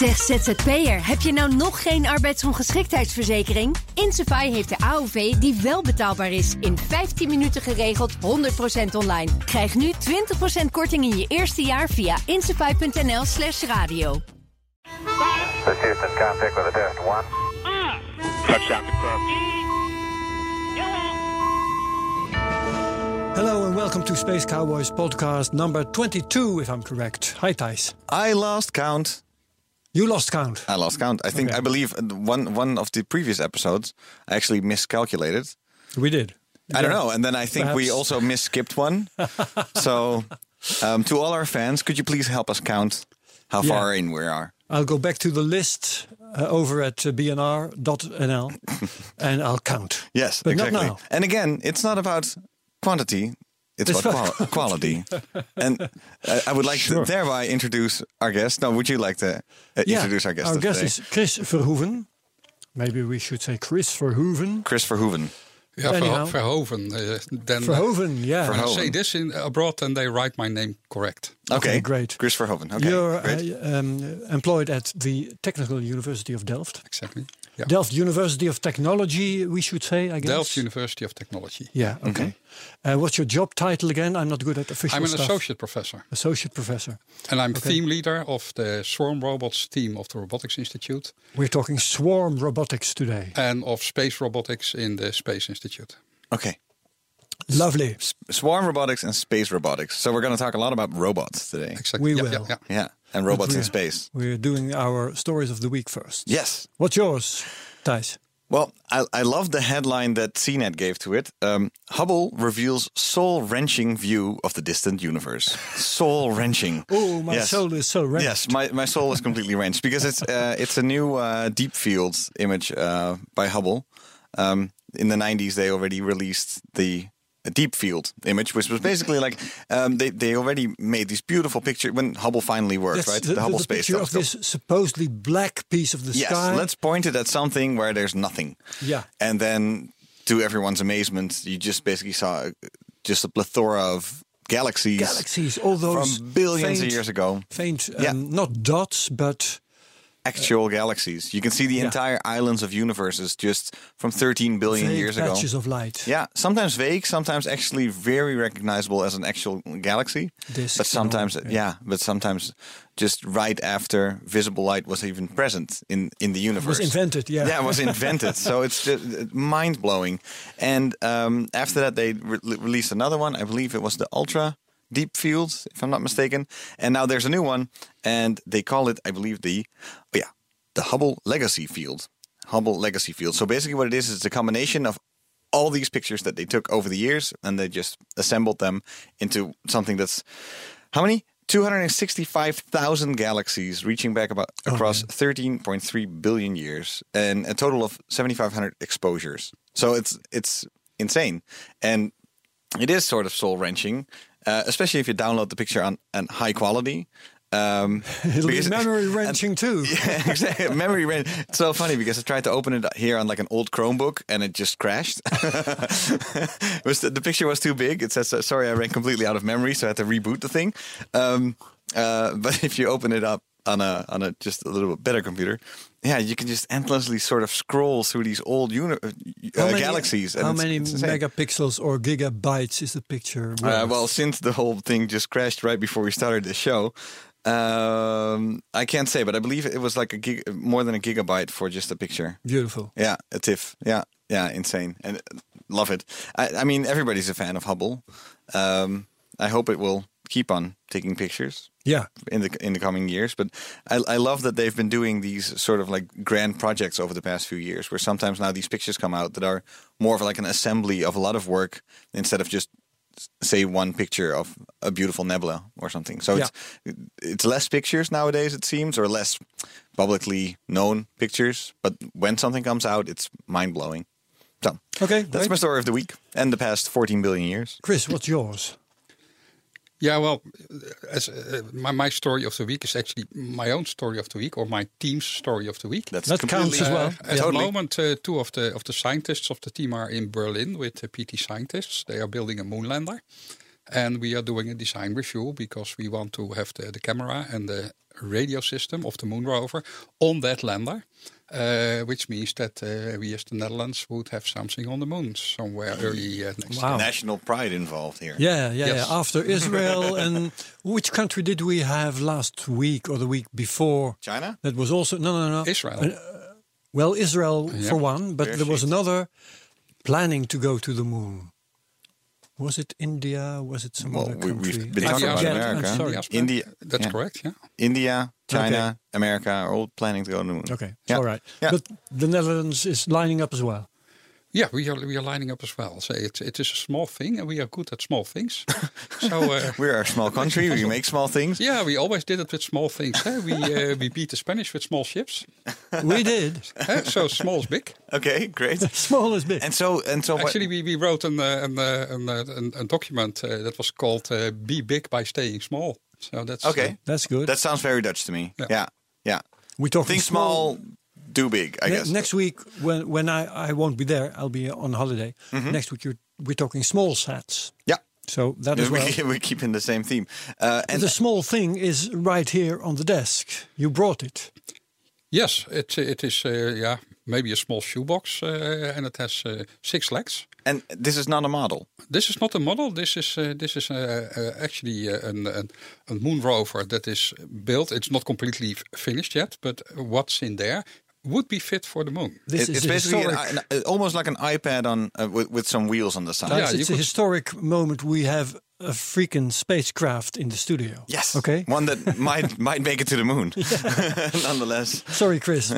Zeg ZZP'er, heb je nou nog geen arbeidsongeschiktheidsverzekering? Insafai heeft de AOV die wel betaalbaar is. In 15 minuten geregeld, 100% online. Krijg nu 20% korting in je eerste jaar via insafai.nl slash radio. Contact with test one. Touchdown. Hello and welcome to Space Cowboys podcast number 22, if I'm correct. Hi, Thijs. I lost count. You lost count. I lost count. I think Okay. I believe one one of the previous episodes I actually miscalculated. We did. I don't know, and then I think we Perhaps. also misskipped one. so, um, to all our fans, could you please help us count how Yeah. far in we are? I'll go back to the list uh, over at uh, bnr.nl and I'll count. Yes, But not exactly. now. And again, it's not about quantity; it's, It's about about qual- quality. and uh, I would like Sure. to thereby introduce our guest. Now, would you like to uh, introduce our guest? Our of guest today? is Chris Verhoeven. Maybe we should say Chris Verhoeven. Chris Verhoeven. Yeah, Anyhow. Verhoeven. Uh, then Verhoeven, yeah. Verhoeven. I say this in abroad, and they write my name correct. Okay, great. Chris Verhoeven. Okay, You're great. uh, um, employed at the Technical University of Delft. Exactly. Yeah. Delft University of Technology, we should say, I guess. Delft University of Technology. Yeah, okay. Uh, what's your job title again? I'm not good at official I'm an stuff. associate professor, Associate professor. and I'm team leader of the Swarm Robots team of the Robotics Institute, We're talking swarm robotics today. and of space robotics in the Space Institute. Okay. Lovely. S- Swarm robotics and space robotics. So we're going to talk a lot about robots today. Exactly. We yeah, will. Yeah, yeah. Yeah, and robots in space. We're doing our stories of the week first. Yes. What's yours, Thijs? Well, I, I love the headline that CNET gave to it. Um, Hubble reveals soul-wrenching view of the distant universe. Soul-wrenching. Oh, my Yes. soul is so wrenched. Yes, my, my soul is completely wrenched because it's uh, it's a new uh, deep fields image uh, by Hubble. Um, in the 90s, they already released the deep field image, which was basically like um, they they already made these beautiful pictures when Hubble finally worked, That's right? the, Hubble the Space picture of this supposedly black piece of the Yes, sky. Yes, let's point it at something where there's nothing. Yeah. And then, to everyone's amazement, you just basically saw just a plethora of galaxies. Galaxies, all those from billions faint, of years ago. Faint, um, Yeah. not dots, but Actual galaxies. You can see the Yeah. entire islands of universes just from 13 billion vague years ago. patches of light. Yeah, sometimes vague, sometimes actually very recognizable as an actual galaxy. Disks but and all, sometimes, yeah. yeah. but sometimes just right after visible light was even present in in the universe. was invented, yeah. Yeah, it was invented. so it's just mind blowing. And um, after that, they re- released another one. I believe it was the Ultra Deep Field, if I'm not mistaken. And now there's a new one, and they call it, I believe, the oh yeah, the Hubble Legacy Field. Hubble Legacy Field. So basically, what it is is it's a combination of all these pictures that they took over the years, and they just assembled them into something that's how many? 265,000 galaxies reaching back about oh, across 13.3 billion years and a total of 7500 exposures. So it's it's insane. And it is sort of soul wrenching, uh, especially if you download the picture on, on high quality. Um, It'll be memory wrenching too. yeah, exactly. Memory wrench. It's so funny because I tried to open it here on like an old Chromebook and it just crashed. it was the, the picture was too big. It says sorry, I ran completely out of memory, so I had to reboot the thing. Um, uh, but if you open it up on a on a just a little bit better computer, yeah, you can just endlessly sort of scroll through these old uni- uh, many- galaxies. How it's- many it's megapixels or gigabytes is the picture? Uh, well, since the whole thing just crashed right before we started the show, um, I can't say, but I believe it was like a gig, more than a gigabyte for just a picture. beautiful. Yeah, a TIFF. Yeah, yeah, insane, and uh, love it. I, I mean, everybody's a fan of Hubble. Um, I hope it will keep on taking pictures Yeah, in the in the coming years. But I, I love that they've been doing these sort of like grand projects over the past few years, where sometimes now these pictures come out that are more of like an assembly of a lot of work instead of just say one picture of a beautiful nebula or something. So it's it's less pictures nowadays it seems or less publicly known pictures, but when something comes out it's mind blowing. So Okay, that's great. my story of the week and the past 14 billion years. Chris, what's yours? Yeah, well, as uh, my, my story of the week is actually my own story of the week or my team's story of the week. That's That counts completely- as well. Uh, at Totally. the moment, uh, two of the of the scientists of the team are in Berlin with the PTScientists. They are building a moon lander, And we are doing a design review because we want to have the, the camera and the radio system of the moon rover on that lander. Uh, which means that uh, we as the Netherlands would have something on the moon somewhere early uh, next Wow. year. National pride involved here. Yeah, yeah, Yes. yeah. After Israel and which country did we have last week or the week before? China? That was also no, no, no. Israel. Well, Israel Yeah. for one, but Bear there was another planning to go to the moon. Was it India? Was it some Well, other we, country? we've been talking about forget. America. I'm sorry. Yes, India, That's yeah. correct, yeah. India, China, Okay. America are all planning to go to the moon. Okay, Yeah. all right. Yeah. But the Netherlands is lining up as well. Yeah, we are we are lining up as well. So it, it is a small thing, and we are good at small things. so uh, We're a small country. we make small things. yeah, we always did it with small things. eh? We uh, we beat the Spanish with small ships. We did. eh? So small is big. Okay, great. Small is big. And so and so. what- Actually, we, we wrote an, uh, an, uh, an, uh, an, a document uh, that was called uh, "Be Big by Staying Small." So that's okay, uh, That's good. that sounds very Dutch to me. Yeah. Yeah, yeah. we talk Think small, do big. I Ne- guess. next week, when when I, I won't be there, I'll be on holiday. Mm-hmm. Next week, you're, we're talking small sats. Yeah. So that as we, well. keep, we keep in the same theme. Uh, and the small thing is right here on the desk. You brought it. yes, it it is uh, yeah maybe a small shoebox, uh, and it has uh, six legs. and this is not a model. This is not a model. This is uh, this is uh, uh, actually uh, an, an, a moon rover that is built. It's not completely finished yet, but what's in there would be fit for the moon. This It- is it's basically an, historic. an- almost like an iPad on uh, with, with some wheels on the side. Yeah, it's a could- historic moment. We have a freaking spacecraft in the studio. Yes. Okay. One that might might make it to the moon. Nonetheless, Sorry, Chris.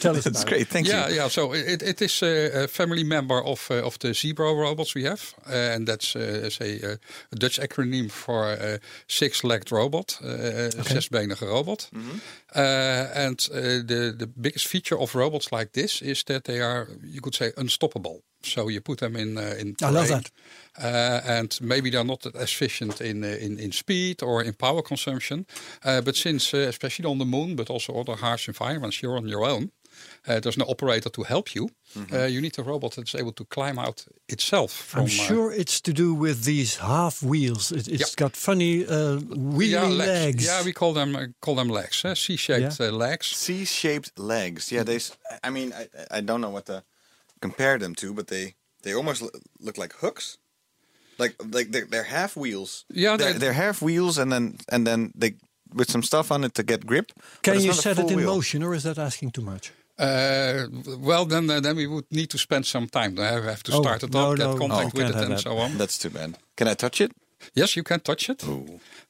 Tell us it's about great. It. Thank yeah, you. yeah. So it, it is a family member of uh, of the Zebro robots we have, uh, and that's uh, say uh, a Dutch acronym for uh, six-legged robot, uh, zesbenige robot. Uh, and uh, the the biggest feature of robots like this is that they are, you could say, unstoppable. So you put them in uh, in I love that. Uh, and maybe they're not as efficient in uh, in, in speed or in power consumption. Uh, but since, uh, especially on the moon, but also other harsh environments, you're on your own. Uh, there's no operator to help you. Uh, you need a robot that's able to climb out itself. From, I'm uh, sure it's to do with these half wheels. It, it's Yeah. got funny uh, wheelie yeah, legs. Yeah, we call them uh, call them legs. Uh, C-shaped Yeah. uh, legs. C-shaped legs. Yeah, they. I mean, I, I don't know what to compare them to, but they they almost look like hooks. Like like they're, they're half wheels. Yeah, they're, they- they're half wheels, and then and then they with some stuff on it to get grip. Can you set it in wheel. motion, or is that asking too much? Uh, well, then uh, then we would need to spend some time. We have have to Oh, start it up, no, get contact no, with it, and that. so on. That's too bad. Can I touch it? Yes, you can touch it.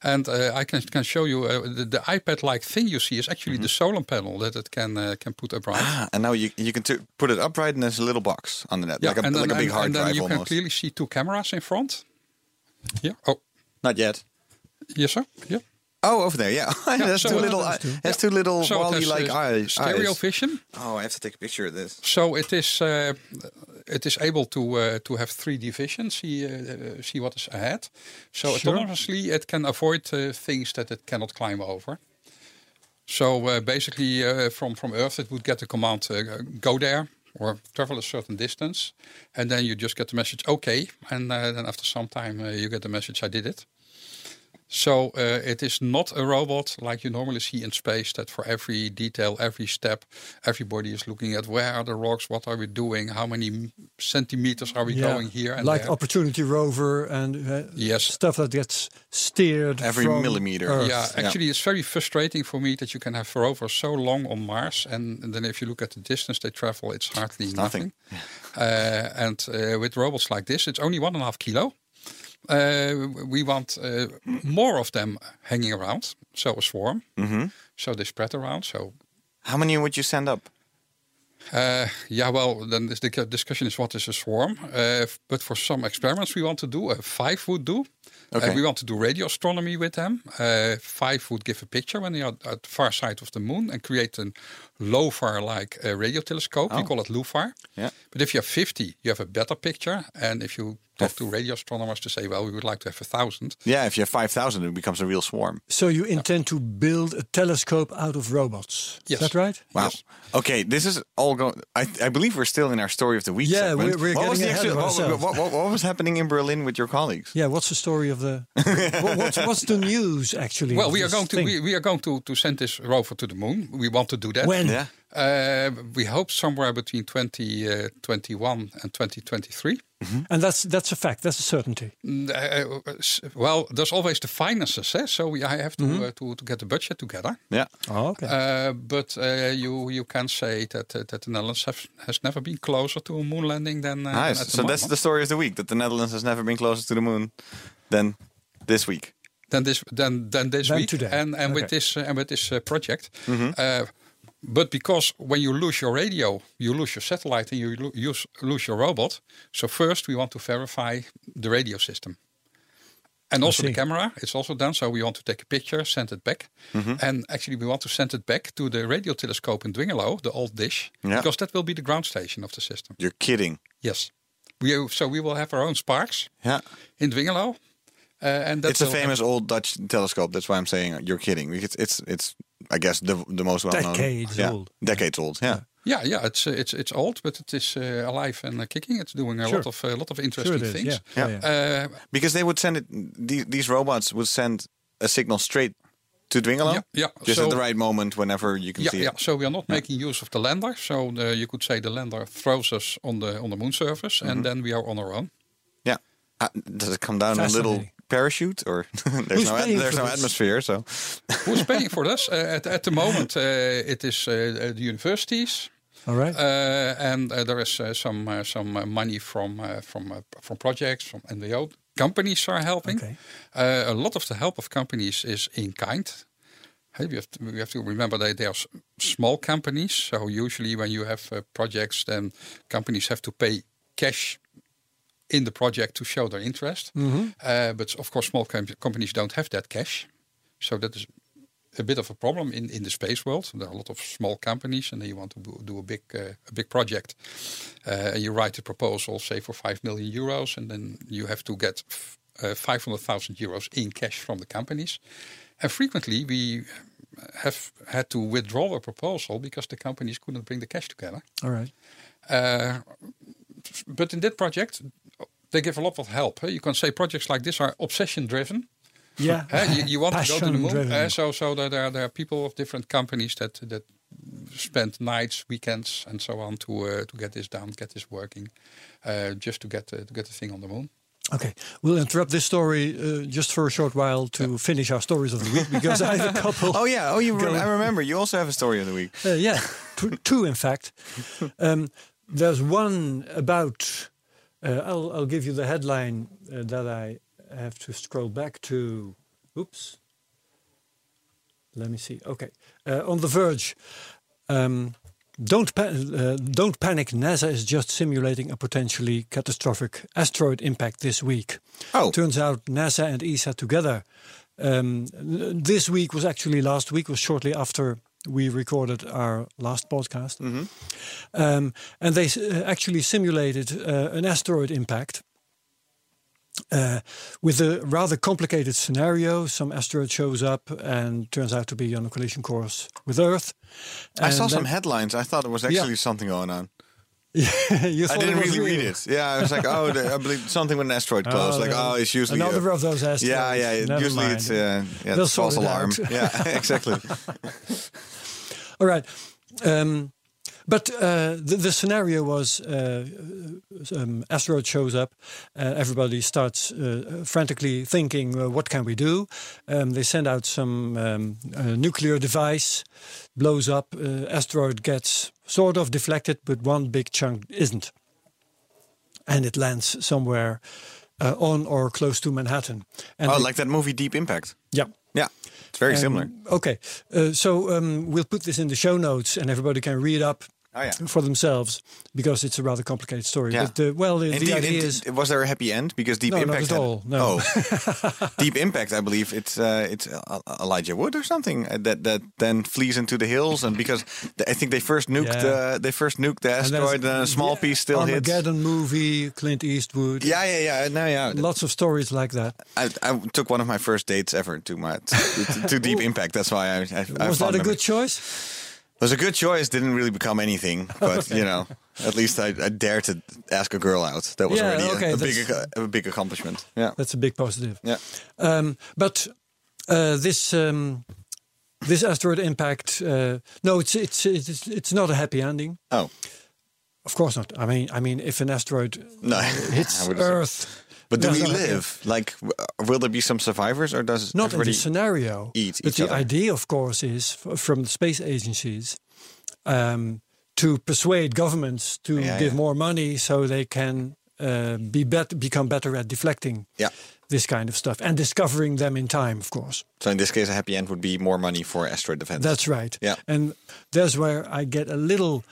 And uh, I can can show you uh, the, the iPad-like thing you see is actually the solar panel that it can uh, can put upright. Ah, and now you you can t- put it upright, and there's a little box on the net, like a and like a big and- hard and then drive you can clearly see two cameras in front. Yeah. Oh, Not yet. yes, sir. Yeah. Oh, over there. Yeah, it has so two it little eye- two. has little So Wally-like uh, eyes. stereo vision. Oh, I have to take a picture of this. So it is uh, it is able to uh, to have 3D vision, see uh, see what is ahead. So Sure. autonomously, it can avoid uh, things that it cannot climb over. So uh, basically, uh, from from Earth, it would get the command uh, go there or travel a certain distance, and then you just get the message okay, and uh, then after some time uh, you get the message I did it. So uh, it is not a robot like you normally see in space that for every detail, every step, everybody is looking at where are the rocks, what are we doing, how many centimeters are we Yeah, going here and like there. Opportunity Rover and uh, Yes. stuff that gets steered Every from millimeter. Earth. Yeah, actually, it's very frustrating for me that you can have rovers so long on Mars, and, and then if you look at the distance they travel, it's hardly nothing. nothing. Uh, and uh, with robots like this, it's only one and a half kilo. Uh, we want uh, more of them hanging around, so a swarm. Mm-hmm. So they spread around. So How many would you send up? Uh, yeah, well, then this- the discussion is what is a swarm. Uh, but for some experiments we want to do, uh, five would do. Okay. Uh, we want to do radio astronomy with them. Uh, five would give a picture when they are at the far side of the moon and create a LOFAR-like uh, radio telescope. We Oh. call it LUFAR. Yeah. But if you have 50, you have a better picture. And if you talk to radio astronomers to say, well, we would like to have a thousand. Yeah, if you have 5,000, it becomes a real swarm. So you intend to build a telescope out of robots? Yes. Is that right? Wow. Yes. Okay, this is all going. I, I believe we're still in our story of the week. Yeah, segment. we're- we're what was getting the ahead of what, ourselves. what, what, what was happening in Berlin with your colleagues? Yeah. What's the story of the? what, what's, what's the news actually? Well, we are this going to we, we are going to, to send this rover to the moon. We want to do that. when? Yeah. Uh, we hope somewhere between 2021 and 2023. And that's that's a fact. That's a certainty. Mm, uh, well, there's always the finances, eh? so we, I have to, uh, to to get the budget together. Yeah. Oh, okay. Uh, but uh, you you can say that uh, that the Netherlands have, has never been closer to a moon landing than, uh, than Nice. at the So that's the story of the week that the Netherlands has never been closer to the moon than this week. than this than than this Than week today. and and with this uh, and with this uh, project. Uh, but because when you lose your radio, you lose your satellite and you lo- use, lose your robot. So first we want to verify the radio system. And also the camera, it's also done. So we want to take a picture, send it back. And actually we want to send it back to the radio telescope in Dwingeloo, the old dish. Yeah. Because that will be the ground station of the system. You're kidding. Yes. We, so we will have our own sparks Yeah. in Dwingeloo. Uh, and that It's a will have- famous old Dutch telescope. That's why I'm saying you're kidding. It's it's it's I guess the the most well known. Decades yeah. old. Decades old. Yeah. Yeah, yeah, it's uh, it's it's old, but it is uh, alive and uh, kicking. It's doing a Sure. lot of a lot of Sure interesting it is. things. Yeah. Yeah. yeah, yeah. Uh, Because they would send it. These, these robots would send a signal straight to Dwingeloo. Yeah, yeah. Just So- at the right moment, whenever you can yeah, see yeah. it. So we are not making use of the lander. So the, you could say the lander throws us on the on the moon surface, Mm-hmm. and then we are on our own. Yeah. Uh, does it come down a little Fascinating. Parachute, or there's no there's no this? atmosphere? So Who's paying for this? Uh, at at the moment, uh, it is uh, the universities. All right. Uh, and uh, there is uh, some uh, some uh, money from uh, from uh, from projects from NWO companies are helping. Okay. Uh, a lot of the help of companies is in kind. Hey, we have to, we have to remember that they are small companies. So usually when you have uh, projects, then companies have to pay cash in the project to show their interest. Uh, but of course, small com- companies don't have that cash. So that is a bit of a problem in, in the space world. There are a lot of small companies, and you want to do a big uh, a big project, uh, and you write a proposal, say for five million euros, and then you have to get f- uh, five hundred thousand euros in cash from the companies. And frequently, we have had to withdraw a proposal because the companies couldn't bring the cash together. All right. But in that project, they give a lot of help. huh? You can say projects like this are obsession driven. Yeah. Uh, you, you want to go to the moon. Passion-driven. Uh, so so there, there, there are people of different companies that that spend nights, weekends, and so on to uh, to get this done, get this working, uh, just to get uh, to get the thing on the moon. Okay, we'll interrupt this story uh, just for a short while to finish our stories of the week because I have a couple. Oh yeah. Oh, you. Go. I remember. You also have a story of the week. Uh, yeah, two, two in fact. Um, there's one about. Uh, I'll, I'll give you the headline uh, that I have to scroll back to. Oops. Let me see. Okay, uh, on the Verge. Um, don't pa- uh, don't panic. NASA is just simulating a potentially catastrophic asteroid impact this week. Oh. Turns out NASA and ESA together. Um, this week was actually last week. Was shortly after we recorded our last podcast, um, and they uh, actually simulated uh, an asteroid impact. Uh, with a rather complicated scenario, some asteroid shows up and turns out to be on a collision course with Earth. I saw And some headlines. I thought there was actually something going on. you I didn't really read it. Yeah, I was like, oh, the, I believe something with an asteroid close. Oh, like, yeah. oh, it's usually another a- of those asteroids. yeah, yeah. Never usually mind. it's uh, yeah, They'll false it alarm. out. Yeah, exactly. All right. Um, but uh, the, the scenario was uh, um, asteroid shows up. Uh, everybody starts uh, frantically thinking, uh, what can we do? Um, they send out some um, uh, nuclear device, blows up. Uh, asteroid gets sort of deflected, but one big chunk isn't. And it lands somewhere uh, on or close to Manhattan. And oh, like that movie Deep Impact. yeah. Yeah, it's very Um, similar. Okay, uh, so um, we'll put this in the show notes, and everybody can read up Oh, yeah. for themselves because it's a rather complicated story. Yeah. But the, well, the, the idea is was there a happy end? Because Deep No, not Impact at had- all, no. Oh, Deep Impact, I believe it's uh, it's uh, Elijah Wood or something uh, that that then flees into the hills, and because I think they first nuked Yeah. uh, they first nuked the asteroid, and a small the piece still hits. Armageddon movie, Clint Eastwood. Yeah, yeah, yeah. No, yeah. Lots of stories like that. I, I took one of my first dates ever to my to, to Deep Impact. That's why I, I, I Was fond that a good choice? It was a good choice. Didn't really become anything, but you know, at least I, I dared to ask a girl out. That was Yeah, already a- okay, a, that's- big a big accomplishment. Yeah, That's a big positive. yeah. Um, but uh, this um, this asteroid impact, uh, no, it's, it's it's it's not a happy ending. Oh Of course not. I mean, I mean, if an asteroid no, hits. Earth, But do there's we no live? Like, will there be some survivors, or does Not in this scenario. eat but the other? idea, of course, is from the space agencies um, to persuade governments to Yeah, give yeah. more money so they can uh, be bet- become better at deflecting Yeah. this kind of stuff and discovering them in time, of course. So in this case, a happy end would be more money for asteroid defense. That's right. Yeah. And that's where I get a little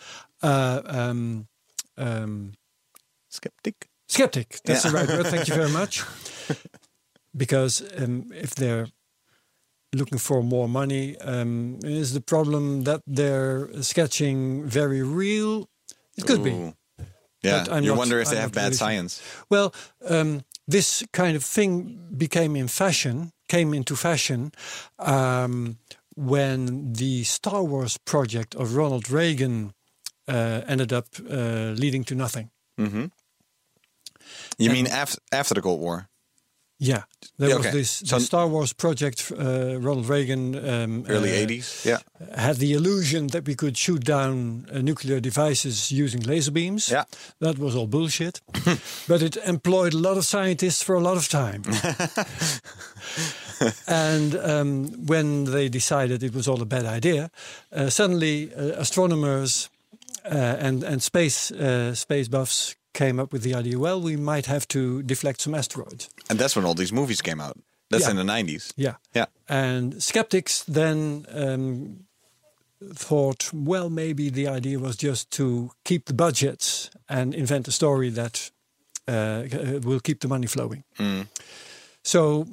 uh, um, um, skeptic. Skeptic. That's Yeah. the right word. Thank you very much. because um, if they're looking for more money, um, is the problem that they're sketching very real? It could be. Yeah, you not- wonder if they I'm have bad really sure. science. Well, um, this kind of thing became in fashion, came into fashion um, when the Star Wars project of Ronald Reagan uh, ended up uh, leading to nothing. You mean after after the Cold War? Yeah, there Yeah, was okay. this So- the Star Wars project. Uh, Ronald Reagan um, Early uh, '80s. Yeah, had the illusion that we could shoot down uh, nuclear devices using laser beams. Yeah. that was all bullshit. but it employed a lot of scientists for a lot of time. and um, when they decided it was all a bad idea, uh, suddenly uh, astronomers uh, and and space uh, space buffs came up with the idea. Well, we might have to deflect some asteroids. and that's when all these movies came out. That's Yeah. in the '90s. Yeah. Yeah. And skeptics then um, thought, well, maybe the idea was just to keep the budgets and invent a story that uh, will keep the money flowing. So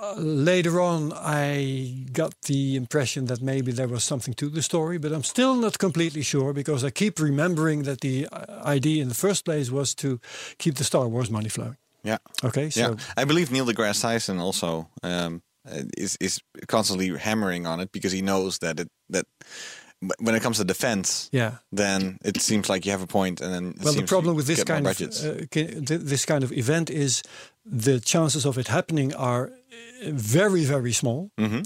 uh, later on, I got the impression that maybe there was something to the story, but I'm still not completely sure because I keep remembering that the uh, idea in the first place was to keep the Star Wars money flowing. Yeah. Okay, so yeah, I believe Neil deGrasse Tyson also um, is is constantly hammering on it because he knows that it that when it comes to defense, yeah. then it seems like you have a point, and then it Well, the problem with this kind of uh, this kind of event is the chances of it happening are uh, very very small, Mm-hmm.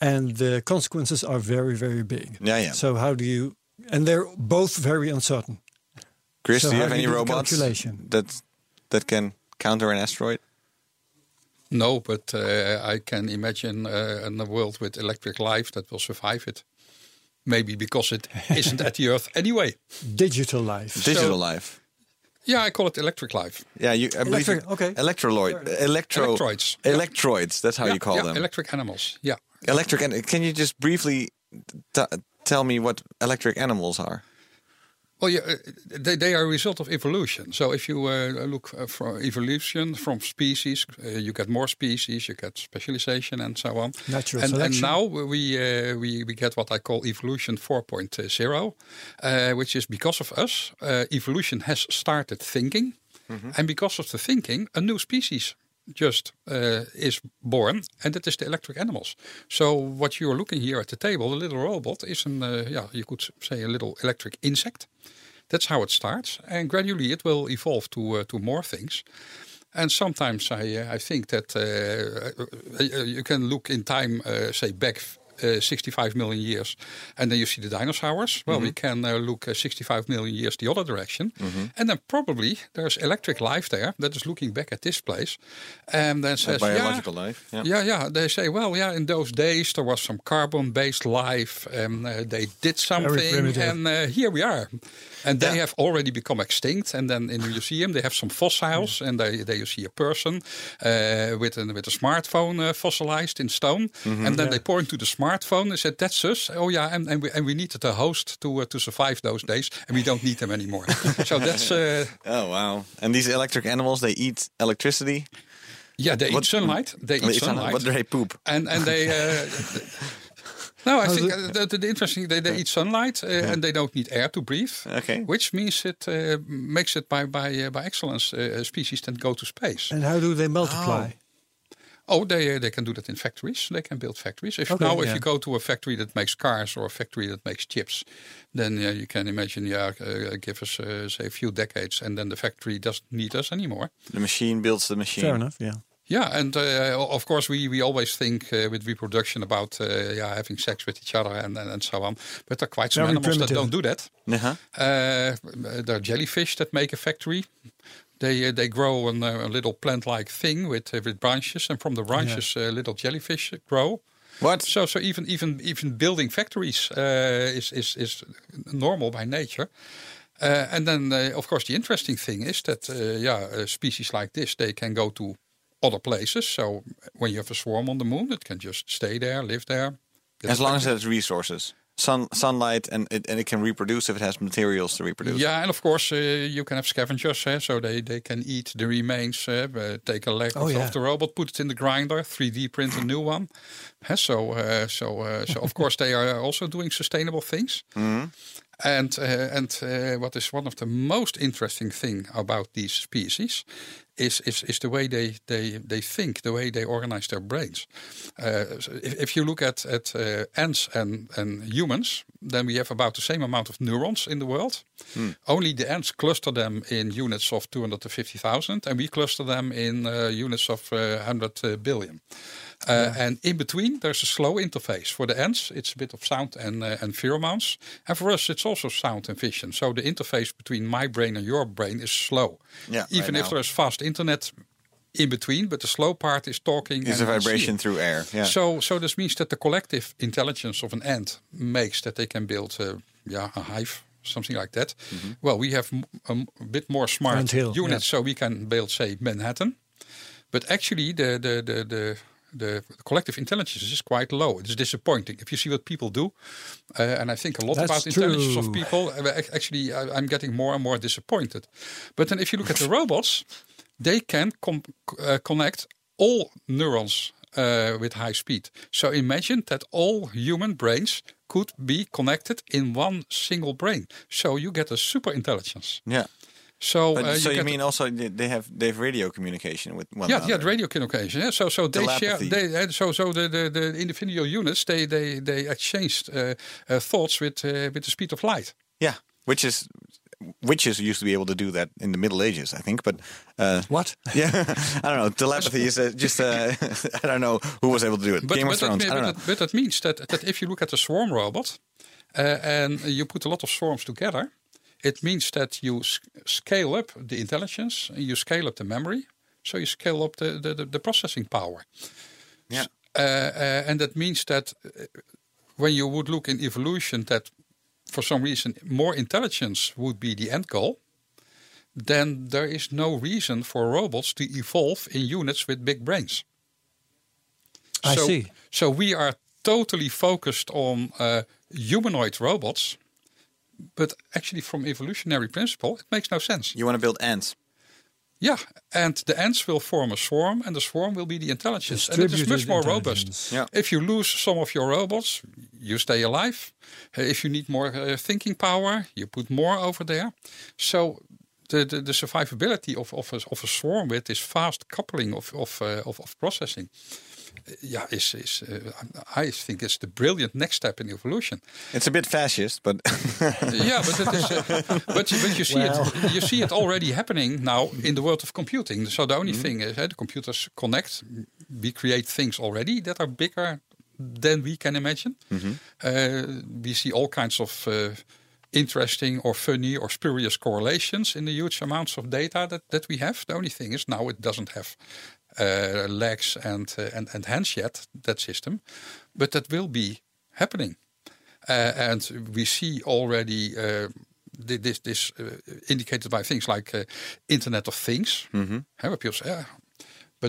and the consequences are very very big. Yeah, yeah. So how do you? And they're both very uncertain. Chris, so do you have do any you robots that that can counter an asteroid? No, but uh, I can imagine uh, in a world with electric life that will survive it. Maybe because it isn't at the Earth anyway. Digital life. Digital life. Yeah, I call it electric life. Yeah, you. Uh, I believe Electric- you- okay. Electroloid, electro, Electroids. Yeah. electroids. That's how yeah, you call yeah, them. Electric animals. Yeah. electric. And can you just briefly t- tell me what electric animals are? Well, yeah, uh, they, they are a result of evolution. So if you uh, look uh, for evolution from species, uh, you get more species, you get specialization, and so on. Natural and, and now we, uh, we we get what I call evolution 4.0, uh, which is because of us, uh, evolution has started thinking, and because of the thinking, a new species just uh, is born, and that is the electric animals. So what you're looking here at the table, the little robot, is an uh, yeah, you could say a little electric insect. That's how it starts, and gradually it will evolve to uh, to more things. And sometimes I I think that you can look in time, say back. Uh, 65 million years, and then you see the dinosaurs. Well, we can uh, look uh, 65 million years the other direction, and then probably there's electric life there that is looking back at this place, and then says, biological yeah, life. Yeah. yeah, yeah. They say, well, yeah, in those days there was some carbon-based life, and uh, they did something, and uh, here we are. And they Yeah. have already become extinct. And then in the museum, they have some fossils, and they, there you see a person uh, with, a, with a smartphone uh, fossilized in stone. And then they point to the smartphone and said, That's us. Oh, yeah. And, and, we, and we needed a host to, uh, to survive those days, and we don't need them anymore. so that's, uh, Oh wow! And these electric animals, they eat electricity. yeah, they What- eat sunlight. They They eat eat sun- sunlight. What do they poop? and and they. Uh, no, I think the- uh, the, the, the interesting they, they eat sunlight uh, and they don't need air to breathe. Okay. which means it uh, makes it by by uh, by excellence uh, species that go to space. And how do they multiply? Oh, they uh, they can do that in factories. They can build factories. If Okay, now if you go to a factory that makes cars or a factory that makes chips, then uh, you can imagine, yeah, uh, give us uh, say a few decades, and then the factory doesn't need us anymore. The machine builds the machine. Fair enough. Yeah. Yeah, and uh, of course we, we always think uh, with reproduction about uh, yeah having sex with each other and, and, and so on. But there are quite some Very animals that don't do that. Uh-huh. Uh, there are jellyfish that make a factory. They uh, they grow uh, a little plant-like thing with uh, with branches, and from the branches, uh, little jellyfish grow. What? So so even even even building factories uh, is is is normal by nature. Uh, and then uh, of course the interesting thing is that uh, yeah uh, species like this they can go to other places. So when you have a swarm on the moon, it can just stay there, live there. As long as it has resources, sun, sunlight, and it, and it can reproduce if it has materials to reproduce. Yeah, and of course uh, you can have scavengers, eh, so they, they can eat the remains, uh, uh, take a leg Oh, of, yeah. of the robot, put it in the grinder, 3D print a new one. Eh, so uh, so uh, so of course they are also doing sustainable things. And uh, and uh, what is one of the most interesting thing about these species is is, is the way they, they, they think, the way they organize their brains. Uh, so if, if you look at at uh, ants and and humans, then we have about the same amount of neurons in the world. Only the ants cluster them in units of 250,000, and we cluster them in uh, units of uh, 100 uh, billion. Uh, And in between, there's a slow interface. For the ants, it's a bit of sound and, uh, and pheromones. And for us, it's also sound and vision. So the interface between my brain and your brain is slow. Yeah, Even right if there's fast internet in between, but the slow part is talking. It's a vibration seeing. through air. Yeah. So, so this means that the collective intelligence of an ant makes that they can build, uh, yeah, a hive, something like that. Well, we have a bit more smart hill, units, yeah. so we can build, say, Manhattan. But actually, the the the the the collective intelligence is quite low. It is disappointing. If you see what people do, uh, and I think a lot That's about intelligence of people, uh, actually, I, I'm getting more and more disappointed. But then, if you look at the robots, they can com- uh, connect all neurons uh, with high speed. So imagine that all human brains could be connected in one single brain. So you get a super intelligence. yeah. So, But, uh, so you get mean also they they have they have radio communication with one yeah, another? yeah, the radio communication. Yeah, so so they share. They uh, so so the, the the individual units they they they exchanged uh, uh, thoughts with uh, with the speed of light. Yeah, which is witches used to be able to do that in the Middle Ages, I think. But uh, What? yeah, I don't know. Telepathy is uh, just uh, I don't know who was able to do it. But Game but of that, Thrones. I but, don't know. that, but that means that that if you look at a swarm robot uh, and you put a lot of swarms together, it means that you scale up the intelligence, and you scale up the memory, so you scale up the the, the, the processing power. Yeah. Uh, uh, and that means that uh, when you would look in evolution, that for some reason more intelligence would be the end goal, then there is no reason for robots to evolve in units with big brains. I so, see. So we are totally focused on uh, humanoid robots, but actually, from evolutionary principle, it makes no sense. You want to build ants. Yeah, and the ants will form a swarm, and the swarm will be the intelligence, and it is much more robust. Yeah. If you lose some of your robots, you stay alive. If you need more uh, thinking power, you put more over there. So the, the, the survivability of, of, a, of a swarm with this fast coupling of, of, uh, of, of processing, uh, yeah, is, is uh, I think it's the brilliant next step in evolution. It's a bit fascist, but yeah, but it is, uh, but you, but you see it you see it already happening now in the world of computing. So the only thing is, uh, the computers connect. We create things already that are bigger than we can imagine. Uh, we see all kinds of uh, interesting or funny or spurious correlations in the huge amounts of data that, that we have. The only thing is now it doesn't have legs and, uh, and and hands yet. That system, but that will be happening. Uh, and we see already uh, this this uh, indicated by things like uh, Internet of Things. Mm-hmm. Where people say, "Ah,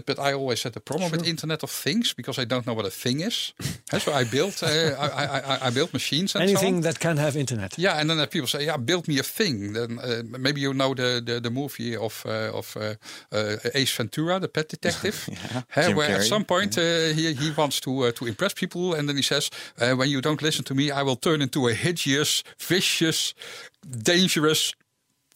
but but I always had a problem with Internet of Things because I don't know what a thing is. So I built uh, I, I, I, I built machines and Anything that can have internet. Yeah, and then people say, "Yeah, build me a thing." Then uh, maybe you know the the, the movie of uh, of uh, uh, Ace Ventura, the pet detective, Huh, Jim where at some point uh, he he wants to uh, to impress people, and then he says, uh, "When you don't listen to me, I will turn into a hideous, vicious, dangerous."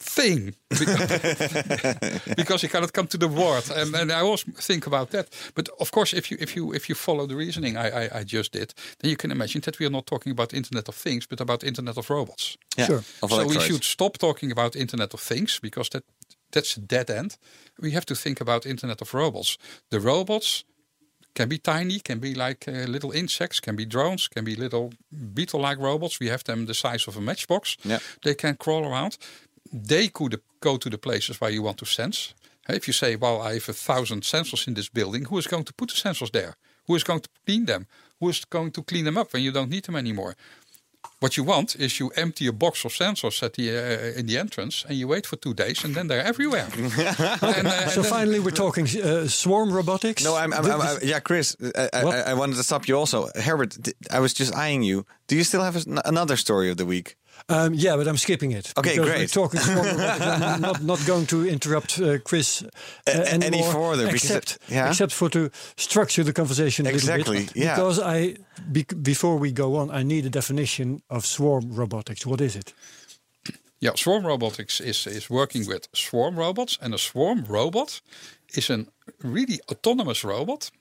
Thing because you cannot come to the word, and, and I always think about that. But of course, if you if you if you follow the reasoning I, I, I just did, then you can imagine that we are not talking about Internet of Things, but about Internet of Robots Yeah, Sure. of so we should stop talking about Internet of Things because that that's a dead end. We have to think about Internet of Robots. The robots can be tiny, can be like uh, little insects, can be drones, can be little beetle-like robots. We have them the size of a matchbox. Yeah. They can crawl around. They could go to the places where you want to sense. If you say, "Well, I have a thousand sensors in this building," who is going to put the sensors there? Who is going to clean them? Who is going to clean them up when you don't need them anymore? What you want is you empty a box of sensors at the uh, in the entrance, and you wait for two days, and then they're everywhere. and, uh, So and finally, we're talking uh, swarm robotics. No, I'm, I'm, I'm, I'm- yeah, Chris. I, I, I wanted to stop you also. Herbert, I was just eyeing you. Do you still have another story of the week? Um, yeah, but I'm skipping it. Okay, great. We're talking swarm robotics. I'm not, not going to interrupt uh, Chris uh, A- any anymore, further, except, it- yeah? except for to structure the conversation a little Exactly, bit. yeah. Because I, bec- before we go on, I need a definition of swarm robotics. What is it? Yeah, swarm robotics is, is working with swarm robots, and a swarm robot is a really autonomous robot.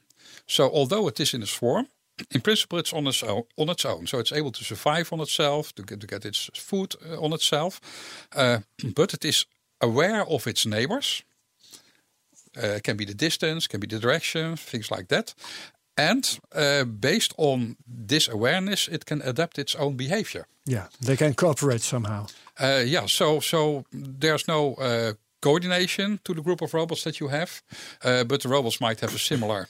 So although it is in a swarm, in principle it's on its own. On its own, so it's able to survive on itself, to get, to get its food uh, on itself, uh, but it is aware of its neighbors. Uh, can be the distance, can be the direction, things like that. And uh, based on this awareness, it can adapt its own behavior. Yeah, they can cooperate somehow. Uh, yeah, so so there's no uh, coordination to the group of robots that you have, uh, but the robots might have a similar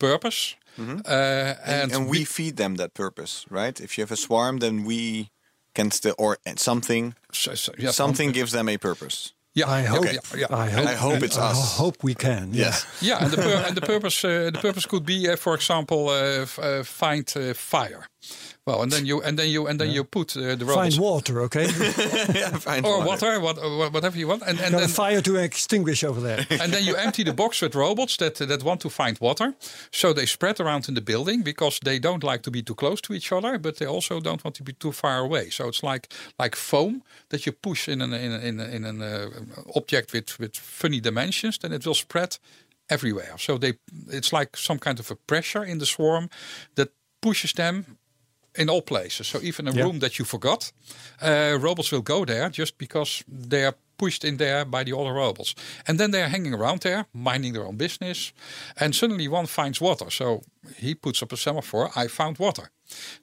purpose. Uh, and, And, and we feed them that purpose, right? If you have a swarm, then we can still, or something, so- so- yeah, something gives them a purpose. Yeah, I hope. Yeah, yeah. I hope. I hope it's us. I hope we can. Yeah. Yes. Yeah, and the pur- and the purpose uh, the purpose could be, uh, for example, uh, f- uh, find uh, fire. Well, and then you and then you and then you put uh, the robots Find water, okay? yeah, fine. or water, what, uh, whatever you want, and and Got a then fire to extinguish over there. and then you empty the box with robots that that want to find water. So they spread around in the building because they don't like to be too close to each other, but they also don't want to be too far away. So it's like like foam that you push in an in an, in, in an uh, object with with funny dimensions, then it will spread everywhere. So they it's like some kind of a pressure in the swarm that pushes them in all places. So even a Yeah. room that you forgot, uh, robots will go there just because they are pushed in there by the other robots. And then they are hanging around there, minding their own business. And suddenly one finds water. So he puts up a semaphore, I found water.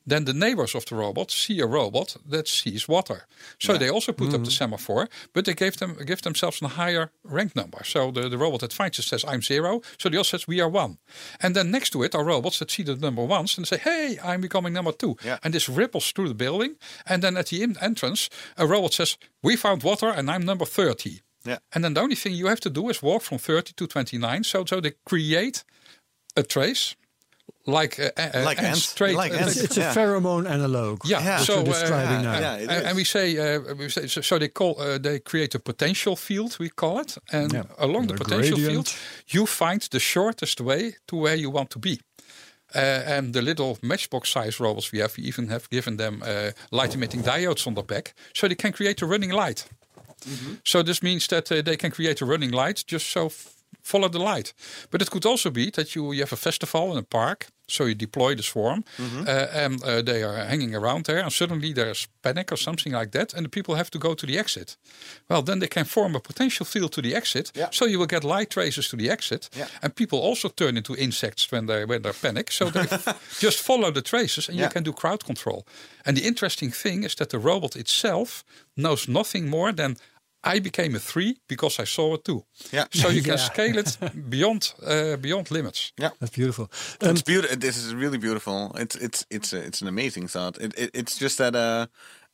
Then the neighbors of the robot see a robot that sees water. So they also put up the mm-hmm. semaphore, but they gave them give themselves a higher rank number. So the, the robot that finds it says I'm zero. So the other says we are one. And then next to it are robots that see the number ones and say, Hey, I'm becoming number two. Yeah. And this ripples through the building. And then at the entrance, a robot says, We found water and I'm number 30. Yeah. And then the only thing you have to do is walk from 30 to 29. So, so they create a trace like uh, uh, Like ants. trace- Like uh, ants. It's, it's Yeah. a pheromone analog. yeah, Yeah. so What you're uh, describing yeah, now. yeah. and, and we say, uh, we say so, so they call uh, they create a potential field we call it, and Yeah. along the, The potential gradient. field, you find the shortest way to where you want to be. Uh, and the little matchbox size robots we have, we even have given them uh, light emitting diodes on the back, so they can create a running light. So this means that uh, they can create a running light just so f- follow the light. But it could also be that you, you have a festival in a park, so you deploy the swarm, uh, and uh, they are hanging around there, and suddenly there's panic or something like that, and the people have to go to the exit. Well, then they can form a potential field to the exit, Yeah. so you will get light traces to the exit, Yeah. and people also turn into insects when they when they panic. So they just follow the traces, and you can do crowd control. And the interesting thing is that the robot itself knows nothing more than. I became a three because I saw a two. Yeah. So you can Yeah. scale it beyond uh, beyond limits. Yeah. That's beautiful. Um, it's beautiful. This is really beautiful. It's it's it's a, it's an amazing thought. It, it it's just that uh,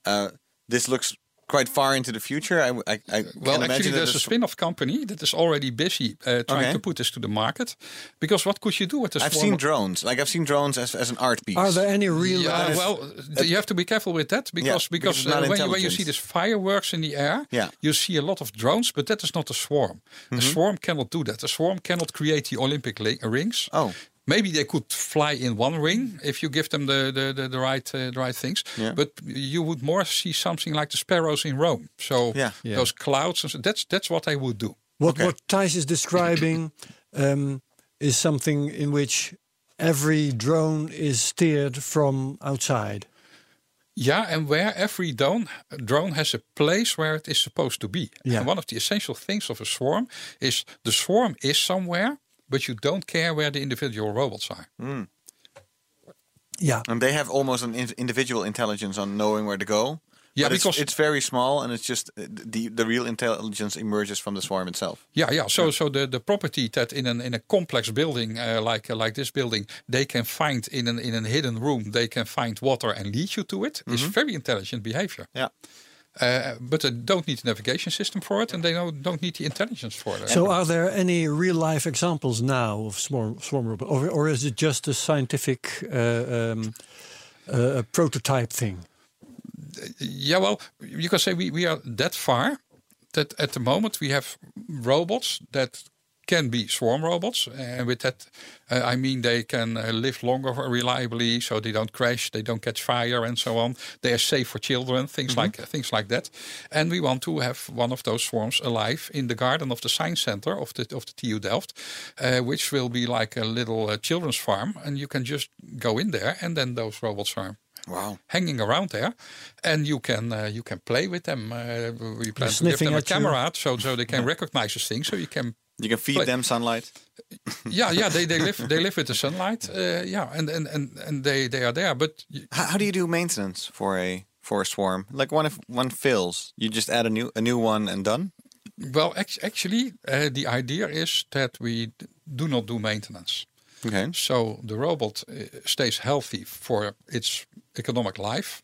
uh, this looks quite far into the future. I, I, I Well, can actually, there's a spin-off company that is already busy uh, trying Okay. to put this to the market. Because what could you do with this? I've form seen drones. Like I've seen drones as, as an art piece. Are there any real? Yeah, well, th- you have to be careful with that because because because, uh, when, you, when you see this fireworks in the air, Yeah. you see a lot of drones, but that is not a swarm. Mm-hmm. A swarm cannot do that. A swarm cannot create the Olympic rings. Oh. Maybe they could fly in one ring if you give them the the, the, the right uh, the right things. Yeah. But you would more see something like the sparrows in Rome. So Yeah. Yeah. those clouds. And so that's that's what I would do. What Okay. what Thijs is describing um, is something in which every drone is steered from outside. Yeah, and where every drone drone has a place where it is supposed to be. Yeah. And one of the essential things of a swarm is the swarm is somewhere, but you don't care where the individual robots are. Yeah, and they have almost an in- individual intelligence on knowing where to go. Yeah, But it's, because- it's very small, and it's just uh, the the real intelligence emerges from the swarm itself. Yeah, yeah. So, so the, the property that in an in a complex building uh, like uh, like this building, they can find in an in a hidden room, they can find water and lead you to it. it. Is very intelligent behavior. Yeah. Uh, but they don't need a navigation system for it, and they don't, don't need the intelligence for it. So, are there any real life examples now of swarm, swarm robot, or, or is it just a scientific uh, um, uh, prototype thing? Yeah, well, you can say we, we are that far that at the moment we have robots that can be swarm robots. And with that, uh, I mean they can uh, live longer reliably, so they don't crash, they don't catch fire, and so on. They are safe for children, things like things like that. And we want to have one of those swarms alive in the garden of the science center of the of the TU Delft, uh, which will be like a little uh, children's farm, and you can just go in there, and then those robots are Wow. hanging around there, and you can uh, you can play with them. Uh, we plan to give them a you. camera so so they can recognize this thing. So you can You can feed them sunlight. yeah yeah they, they live they live with the sunlight uh, yeah and and and and they they are there. But How, how do you do maintenance for a for a swarm? Like one if one fails, you just add a new a new one and done. well actually uh, the idea is that we do not do maintenance. Okay. So the robot uh, stays healthy for its economic life.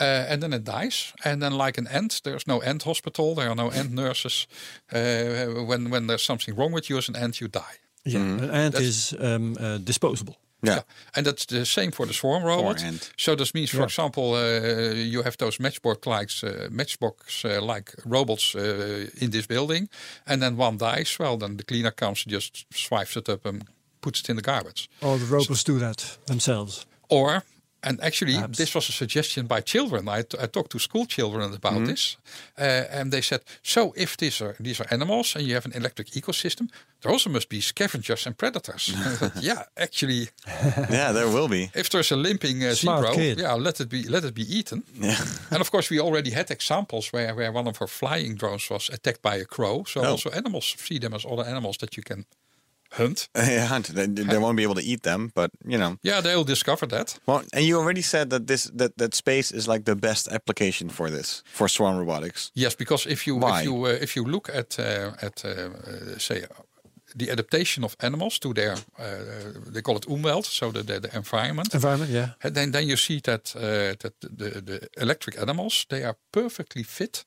Uh, and then it dies. And then, like an ant, there's no ant hospital. There are no ant nurses. Uh, when when there's something wrong with you as an ant, you die. Yeah, an ant That's- is um, uh, disposable. Yeah. and that's the same for the swarm robot. ant. So this means, for Yeah. example, uh, you have those matchbox likes uh, matchbox uh, like robots uh, in this building, and then one dies. Well, then the cleaner comes, just swipes it up and puts it in the garbage. All the robots do that themselves. Or, and actually, Perhaps. this was a suggestion by children. I, I talked to school children about Mm-hmm. this, uh, and they said, "So if these are these are animals and you have an electric ecosystem, there also must be scavengers and predators." And thought, yeah, actually, Yeah, there will be. if there's a limping uh, zebra, kid. yeah, let it be let it be eaten. Yeah. And of course, we already had examples where where one of our flying drones was attacked by a crow. So Oh. also animals see them as other animals that you can hunt. Yeah, hunt. They, they won't be able to eat them, but you know. Yeah, they'll discover that. Well, and you already said that this that, that space is like the best application for this for swarm robotics. Yes, because if you Why? if you uh, if you look at uh, at uh, uh, say uh, the adaptation of animals to their uh, they call it umwelt, so the the, the environment. Environment, yeah. And then, then you see that uh, that the, the electric animals they are perfectly fit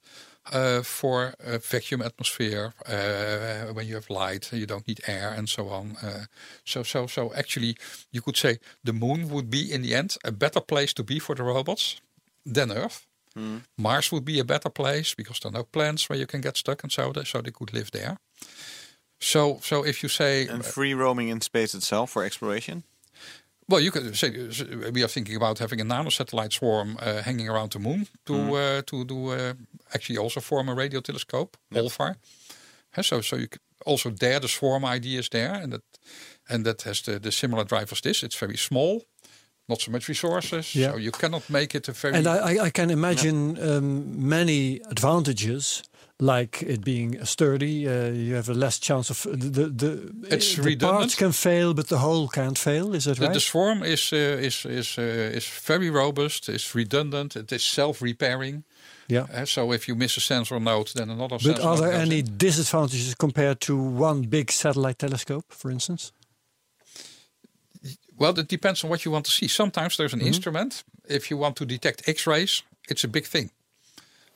uh, for a vacuum atmosphere. Uh, when you have light, you don't need air and so on. Uh, so so so actually, you could say the moon would be in the end a better place to be for the robots than Earth. Mars would be a better place because there are no plants where you can get stuck and so they, so they could live there. So so if you say And free roaming in space itself for exploration. Well, you could say we are thinking about having a nanosatellite swarm uh, hanging around the moon to uh, to do uh, actually also form a radio telescope, OLFAR. Uh, so so you could also there the swarm idea is there, and that and that has the, the similar drive as this. It's very small, not so much resources, Yeah. so you cannot make it a very And I, I, I can imagine um, many advantages, like it being sturdy. Uh, you have a less chance of the the, the, It's the redundant. parts can fail, but the whole can't fail. Is that The, right? the swarm is uh, is is uh, is very robust. It's redundant. It is self-repairing. yeah. Uh, so if you miss a sensor node, then another But sensor. are there any in. disadvantages compared to one big satellite telescope, for instance? Well, it depends on what you want to see. Sometimes there's an Mm-hmm. instrument. If you want to detect X-rays, it's a big thing.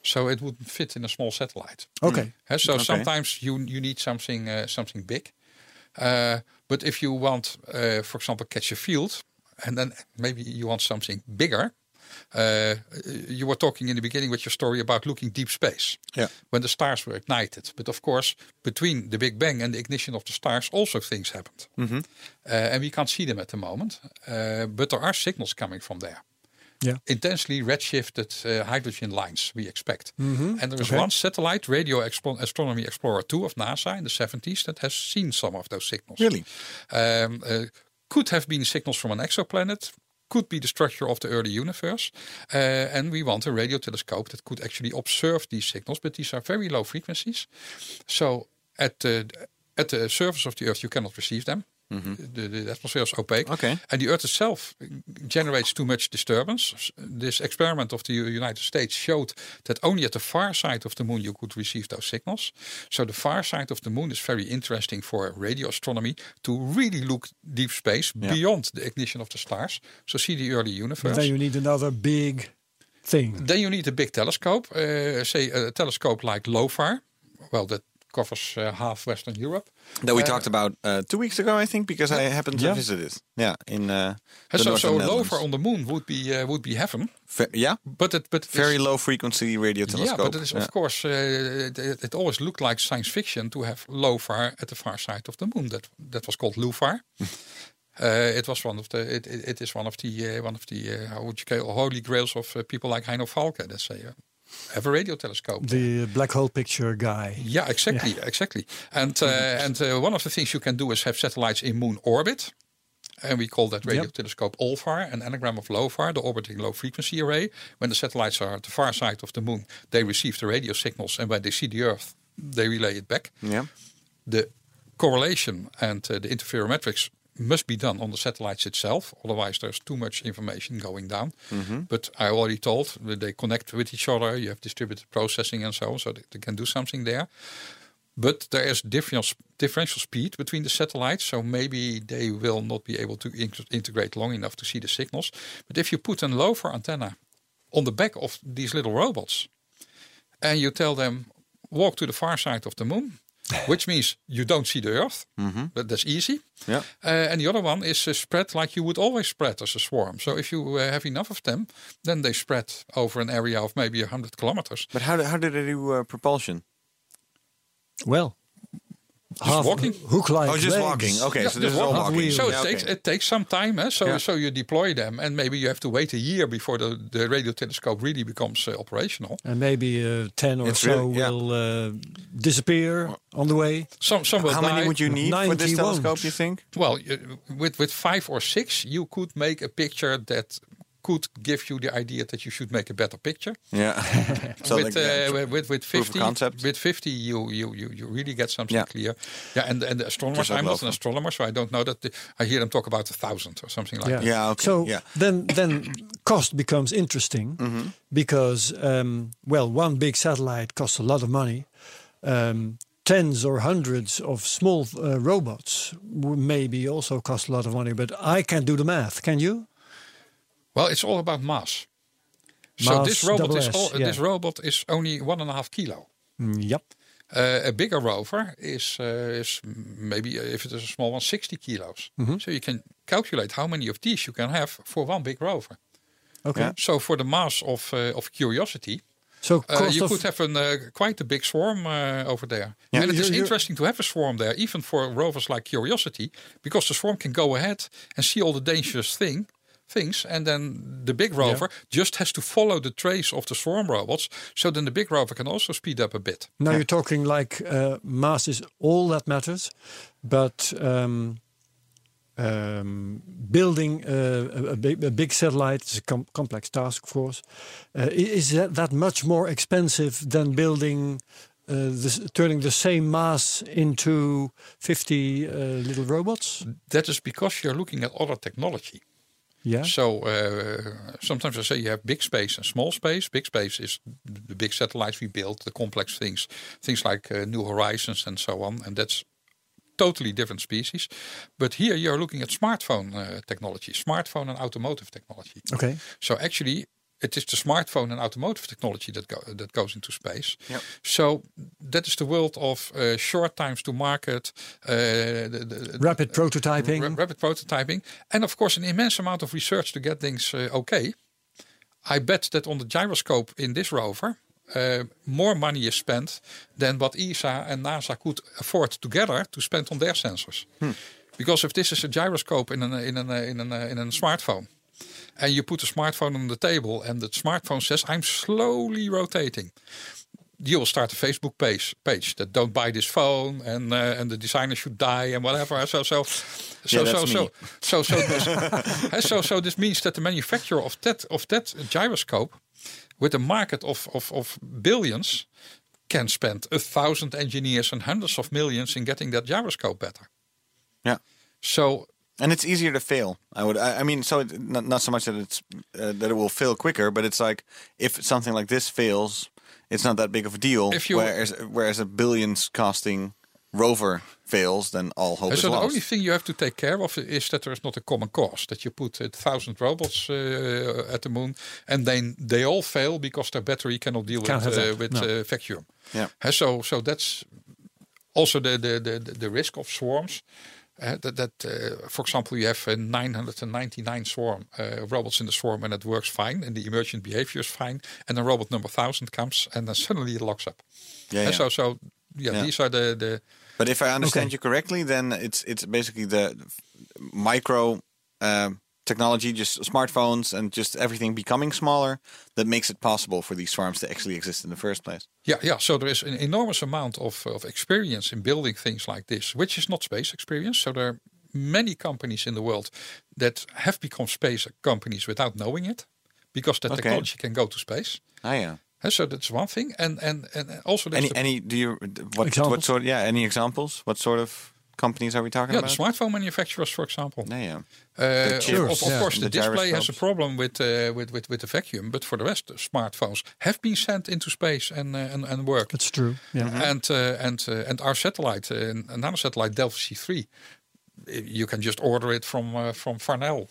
So it would fit in a small satellite. Okay. Uh, so Okay. sometimes you you need something uh, something big. Uh, but if you want, uh, for example, catch a field, and then maybe you want something bigger. Uh, you were talking in the beginning with your story about looking deep space Yeah. when the stars were ignited. But of course, between the Big Bang and the ignition of the stars, also things happened. Uh, and we can't see them at the moment. Uh, but there are signals coming from there. Yeah. Intensely redshifted uh, hydrogen lines, we expect. And there is Okay. one satellite, Radio Explo- Astronomy Explorer 2 of NASA in the 70s, that has seen some of those signals. Really? Um, uh, could have been signals from an exoplanet, could be the structure of the early universe. Uh, and we want a radio telescope that could actually observe these signals, but these are very low frequencies. So at the, at the surface of the Earth, you cannot receive them. The, the atmosphere is opaque. Okay. And the Earth itself generates too much disturbance. This experiment of the United States showed that only at the far side of the moon you could receive those signals. So the far side of the moon is very interesting for radio astronomy to really look deep space beyond the ignition of the stars. So see the early universe. Then you need another big thing. Then you need a big telescope, uh, say a telescope like LOFAR. Well, that covers uh, half Western Europe. That we Uh, talked about uh, two weeks ago, I think, because I happened to Yeah. visit it. Yeah, in uh, the so so. LOFAR on the moon would be uh, would be heaven. Ve- yeah, But it but very low frequency radio telescope. Yeah, but it is Yeah. of course uh, it, it always looked like science fiction to have LOFAR at the far side of the moon. That that was called LUFAR. Uh, it was one of the. It, it, it is one of the uh, one of the uh, how would you call holy grails of uh, people like Heino Falke that say uh, have a radio telescope. The black hole picture guy. Yeah, exactly, exactly. And uh, and uh, one of the things you can do is have satellites in moon orbit. And we call that radio Yep. telescope OLFAR, an anagram of LOFAR, the orbiting low frequency array. When the satellites are at the far side of the moon, they receive the radio signals, and when they see the Earth, they relay it back. yeah. The correlation and uh, the interferometrics must be done on the satellites itself, otherwise there's too much information going down. Mm-hmm. But I already told that they connect with each other. You have distributed processing and so on, so they, they can do something there. But there is differential differential speed between the satellites, so maybe they will not be able to in- integrate long enough to see the signals. But if you put a LOFAR antenna on the back of these little robots, and you tell them walk to the far side of the moon, which means you don't see the Earth. But that's easy. Yeah. Uh, and the other one is uh, spread like you would always spread as a swarm. So if you uh, have enough of them, then they spread over an area of maybe 100 kilometers. But how, do- how did they do uh, propulsion? Well, Just walking. hook-like Oh, just legs. walking. Okay, Yeah, so this just is all walking. wheels. So it Yeah, takes okay. it takes some time. Eh? So Yeah. so you deploy them, and maybe you have to wait a year before the, the radio telescope really becomes uh, operational. And maybe uh, 10 or It's so really- yeah. will uh, disappear on the way. Some some will How many would you need for this 91. telescope, you think? Well, you- with with five or six, you could make a picture that could give you the idea that you should make a better picture. Yeah. so with, like, uh, with with with 50 concept. with 50 you you you, you really get something Yeah. clear yeah and and the astronomers i'm not an astronomer so i don't know that the, i hear them talk about a thousand or something like Yeah. that Yeah, okay, So yeah. then, then cost becomes interesting Mm-hmm. because, um, well, one big satellite costs a lot of money. Um, tens or hundreds of small uh, robots maybe also cost a lot of money, but I can't do the math. Can you? Well it's all about mass so this robot is all, yeah. this robot is only one and a half kilo Mm, yep. Uh, a bigger rover is uh, is maybe uh, if it is a small one 60 kilos Mm-hmm. so you can calculate how many of these you can have for one big rover Okay. So for the mass of uh, of curiosity So Uh, you could have an, uh, quite a big swarm uh, over there. Yeah. And it is interesting to have a swarm there, even for rovers like Curiosity, because the swarm can go ahead and see all the dangerous thing, things, and then the big rover just has to follow the trace of the swarm robots. So then the big rover can also speed up a bit. Now you're talking like uh, mass is all that matters, but um, um, building uh, a, a, big, a big satellite is a com- complex task, of course. Uh, is that, that much more expensive than building, uh, this, turning the same mass into 50 uh, little robots? That is because you're looking at other technology. Yeah. So uh, sometimes I say you have big space and small space. Big space is the big satellites we build, the complex things, things like uh, New Horizons and so on, and that's totally different species. But here you're looking at smartphone uh, technology, smartphone and automotive technology. Okay. So actually, It is the smartphone and automotive technology that go, that goes into space. Yep. So that is the world of uh, short times to market, uh, the, the, Rapid prototyping. ra- rapid prototyping, and of course an immense amount of research to get things uh, okay. I bet that on the gyroscope in this rover, uh, more money is spent than what ESA and NASA could afford together to spend on their sensors. Because if this is a gyroscope in an in an in an in a smartphone, and you put the smartphone on the table, and the smartphone says, "I'm slowly rotating." You will start a Facebook page page that don't buy this phone and uh, and the designer should die and whatever. So so so Yeah, so so me. so so this, so so this means that the manufacturer of that of that gyroscope, with a market of of, of billions, can spend a thousand engineers and hundreds of millions in getting that gyroscope better. Yeah. So And it's easier to fail. I would. I, I mean, so it, not, not so much that it's uh, that it will fail quicker, but it's like if something like this fails, it's not that big of a deal. If you- whereas whereas a billions costing rover fails, then all hope And is so the lost. only thing you have to take care of is that there is not a common cause. That you put a thousand robots uh, at the moon, and then they all fail because their battery cannot deal Can't with have uh, with no. uh, vacuum. Yeah. Uh, so so that's also the the the, the risk of swarms. Uh, that, that uh, for example, you have uh, 999 swarm uh, robots in the swarm, and it works fine, and the emergent behavior is fine. And then robot number thousand comes, and then suddenly it locks up. Yeah, yeah. so so yeah, Yeah. these are the the But if I understand Okay. you correctly, then it's it's basically the micro um, technology, just smartphones and just everything becoming smaller that makes it possible for these farms to actually exist in the first place. Yeah, yeah. So there is an enormous amount of, of experience in building things like this, which is not space experience. So there are many companies in the world that have become space companies without knowing it, because the Okay. technology can go to space. Ah, yeah. So that's one thing, and and and also Any any do you what what sort? Yeah, any examples? What sort of companies are we talking yeah, the about? smartphone manufacturers, for example. Yeah, yeah. Uh, of- chips, of, of yeah. course, the, The display has a problem with, uh, with with with the vacuum, but for the rest, the smartphones have been sent into space and uh, and, and work. That's true. Yeah. Mm-hmm. And uh, and uh, and our satellite, uh, nano satellite Delfi C3, uh, you can just order it from uh, from Farnell.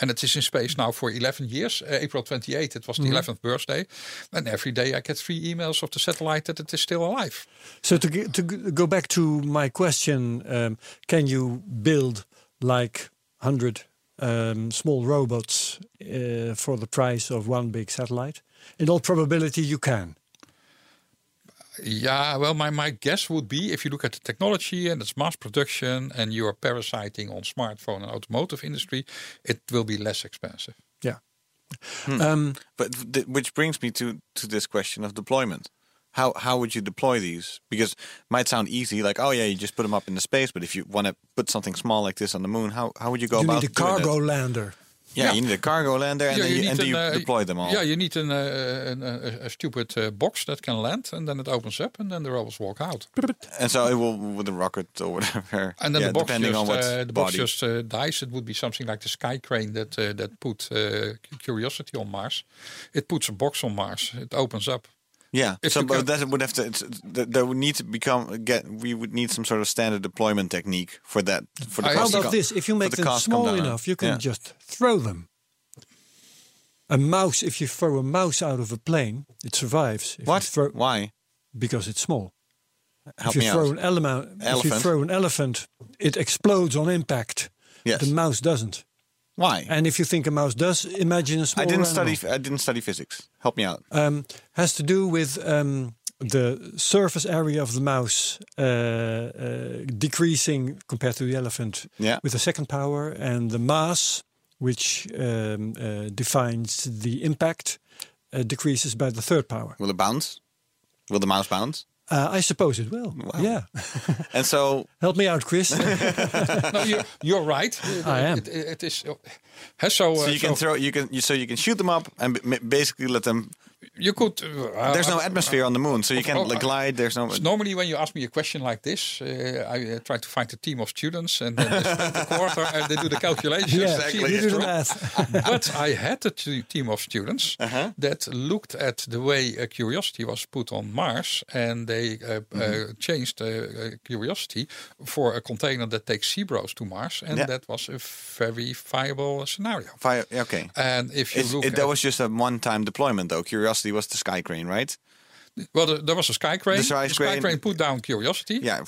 And it is in space now for 11 years. Uh, April 28th, it was the 11th birthday. And every day I get three emails of the satellite that it is still alive. So to to go back to my question, um, can you build like hundred um, small robots uh, for the price of one big satellite? In all probability, you can. Yeah, well, my, my guess would be if you look at the technology and its mass production and you are parasiting on smartphone and automotive industry, it will be less expensive. Yeah. Um, But th- which brings me to to this question of deployment. How how would you deploy these? Because it might sound easy, like oh yeah, you just put them up in the space. But if you want to put something small like this on the moon, how how would you go you about need a doing that? cargo lander. Yeah, Yeah. you need a cargo lander, and Yeah, then do an, you uh, deploy them all? Yeah, you need an, uh, an, uh, a stupid uh, box that can land, and then it opens up, and then the robots walk out. and so it will with a rocket or whatever. And then yeah, the box depending just, on what uh, the box body. just uh, dies. It would be something like the Sky Crane that uh, that put uh, Curiosity on Mars. It puts a box on Mars. It opens up. Yeah, if so but that would have to. It's, there would need to become get. We would need some sort of standard deployment technique for that. For the I- How cost to about this? If you make the them small enough, you can Yeah. just throw them. A mouse, if you throw a mouse out of a plane, it survives. If What? throw- Why? because it's small. Help if me you throw out. an element, if you Elephant. throw an elephant, it explodes on impact. Yes. The mouse doesn't. Why? And if you think a mouse does, imagine a small. I didn't animal. study. I didn't study physics. Help me out. Um, has to do with um, the surface area of the mouse uh, uh, decreasing compared to the elephant Yeah. with the second power, and the mass, which um, uh, defines the impact, uh, decreases by the third power. Will it bounce? Will the mouse bounce? Uh, I suppose it will. Wow. Yeah, And so help me out, Chris. no, you're, you're right. I am. It, it is. uh, so, uh, so you can throw you can you, so you can shoot them up and b- basically let them You could. Uh, There's no uh, atmosphere on the moon, so you can't oh, like, glide. There's no. So normally, when you ask me a question like this, uh, I uh, try to find a team of students and then they spend a quarter and they do the calculations. Yeah, see you do the math. but I had a t- team of students Uh-huh. that looked at the way uh, Curiosity was put on Mars, and they uh, Mm-hmm. uh, changed uh, uh, Curiosity for a container that takes Zebros to Mars, and Yeah. that was a very viable scenario. Fire, okay. And if you It's, look, it, that at- was just a one-time deployment, though. Curiosity was the sky crane, right? well, there, there was a sky crane. The sky crane- crane put down Curiosity. Yeah,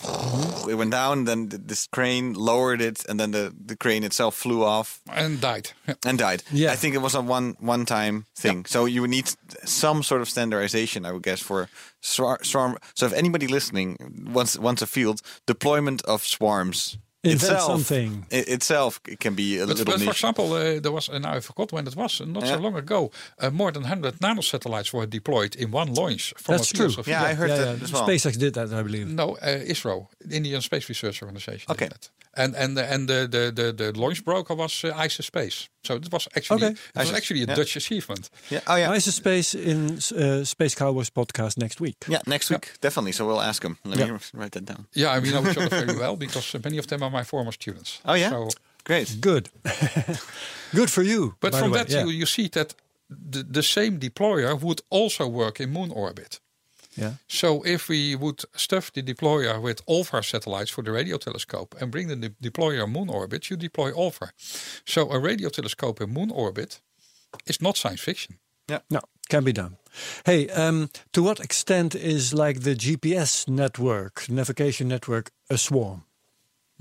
it went down. Then th- this crane lowered it, and then the, the crane itself flew off And died. Yeah. and died. Yeah. I think it was a one one time thing. So you would need some sort of standardization, I would guess, for swar- swarm. So if anybody listening wants wants a field deployment of swarms. Invent itself, something. i- itself can be a But, little but for example, uh, there was, and I forgot when it was, not so Yeah. long ago, uh, more than 100 nanosatellites were deployed in one launch from That's a true. Yeah, I heard yeah, that yeah. as well. SpaceX did that, I believe. No, uh, ISRO, Indian Space Research Organization. did Okay. that. And and the, and the, the, the, the launch broker was uh, ISA Space. So it was actually Okay. it was actually a yeah. Dutch achievement. Yeah. Oh yeah. ISIS Space in uh, Space Cowboys podcast next week. Yeah. Next week, definitely. So we'll ask them. Let Yeah. me write that down. Yeah, we know each other very well because uh, many of them are my former students. Oh yeah. So, Great. Good. Good for you. but from that yeah. you, you see that the, the same deployer would also work in moon orbit. yeah. So if we would stuff the deployer with OLFAR satellites for the radio telescope and bring the de- deployer moon orbit, you deploy OLFAR. So a radio telescope in moon orbit is not science fiction. Yeah. No, can be done. Hey, um, to what extent is like the GPS network, navigation network, a swarm?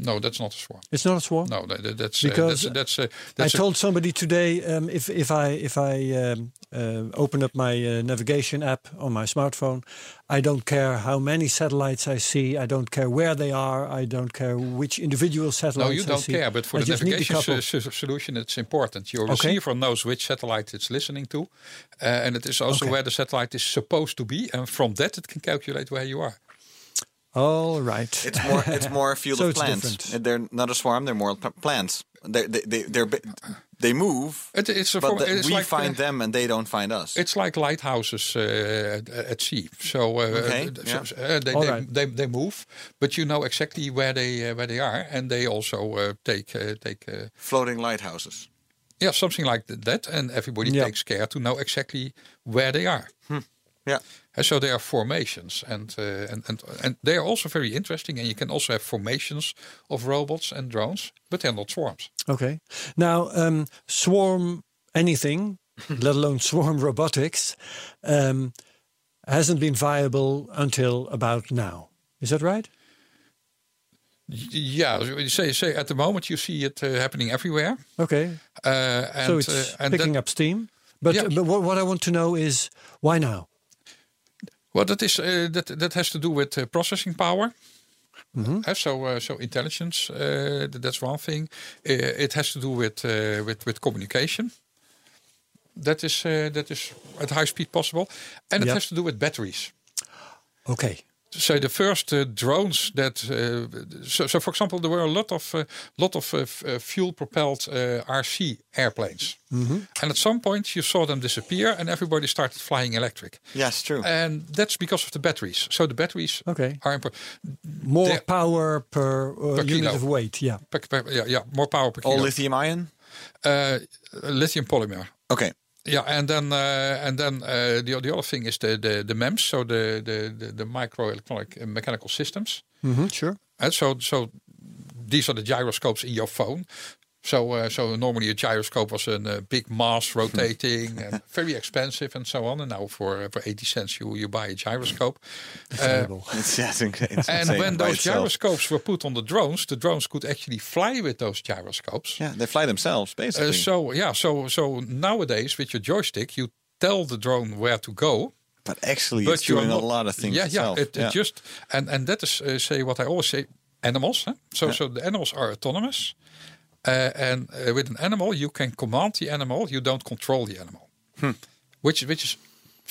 No, that's not a swarm. It's not a swarm. No, that, that- that's uh, Because that's that's, uh, I that's a- told somebody today um, if if I if I um, uh, open up my uh, navigation app on my smartphone, I don't care how many satellites I see. I don't care where they are. I don't care which individual no, you I don't care. But for I the just need a navigation couple. so- so- solution, it's important. Your Okay. receiver knows which satellite it's listening to, uh, and it is also Okay. where the satellite is supposed to be, and from that it can calculate where you are. All right. It's more. It's more a field So of plants. different. They're not a swarm. They're more plants. They they they they're, they move, It, it's a but form- the- it's we like, uh, find them and they don't find us. It's like lighthouses uh, at, at sea. So, uh, Okay, uh, yeah. so- uh, they, they, right. they they move, but you know exactly where they uh, where they are, and they also uh, take uh, take uh, Floating lighthouses. yeah something like that, and everybody Yeah. takes care to know exactly where they are. Yeah. And so they are formations, and, uh, and and and they are also very interesting. And you can also have formations of robots and drones, but they're not swarms. Okay. Now, um, swarm anything, let alone swarm robotics, um, hasn't been viable until about now. Is that right? Yeah, you say say at the moment you see it uh, happening everywhere. Okay. Uh, and so it's uh, and picking that- up steam. But, Yeah. but what, what I want to know is why now? Well, that is uh, that that has to do with uh, processing power. Mm-hmm. So uh, so intelligence uh, th- that's one thing. Uh, it has to do with uh, with with communication. That is uh, that is at high speed possible, and it Yeah. has to do with batteries. Okay. So the first uh, drones that, uh, so, so for example, there were a lot of uh, lot of uh, uh, fuel propelled uh, RC airplanes, Mm-hmm. and at some point you saw them disappear, and everybody started flying electric. Yes, true. And that's because of the batteries. So the batteries Okay. are important. More power per, uh, Per unit of weight. Yeah. Per, per- yeah, yeah, more power per All kilo. lithium ion. uh, lithium polymer. Okay. Yeah, and then uh, and then uh, the the other thing is the the, the MEMS, so the the the, the microelectronic uh, mechanical systems. hmm sure. And so so these are the gyroscopes in your phone. So uh, so normally a gyroscope was a uh, big mass rotating and very expensive and so on. And now for for eighty cents you you buy a gyroscope. Uh, Terrible. It's, yeah, and when those itself. gyroscopes were put on the drones, the drones could actually fly with those gyroscopes. Yeah, they fly themselves basically. So yeah, so so nowadays with your joystick, you tell the drone where to go, but actually, but it's doing a lot of things Yeah, itself. yeah, it, it just and and that is say what I always say: animals. Huh? So so the animals are autonomous, uh, and uh, with an animal you can command the animal, you don't control the animal, Hmm. which which is.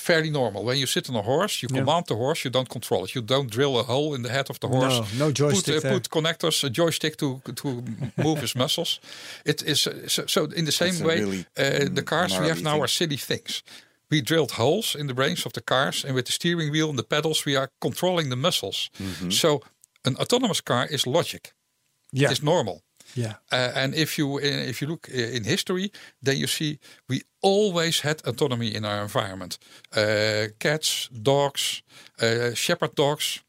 Fairly normal. When you sit on a horse, you command the horse. You don't control it. You don't drill a hole in the head of the horse. No, no joystick Put, uh, there. put connectors, a joystick to to move his muscles. It is uh, so, so. In the same That's way, really uh, the cars we have now thing. are silly things. we drilled holes in the brains of the cars, and with the steering wheel and the pedals, we are controlling the muscles. So an autonomous car is logic. Yeah. It's normal. Yeah. Uh, and if you uh, if you look uh, in history, then you see we always had autonomy in our environment. Uh, cats, dogs, uh, shepherd dogs.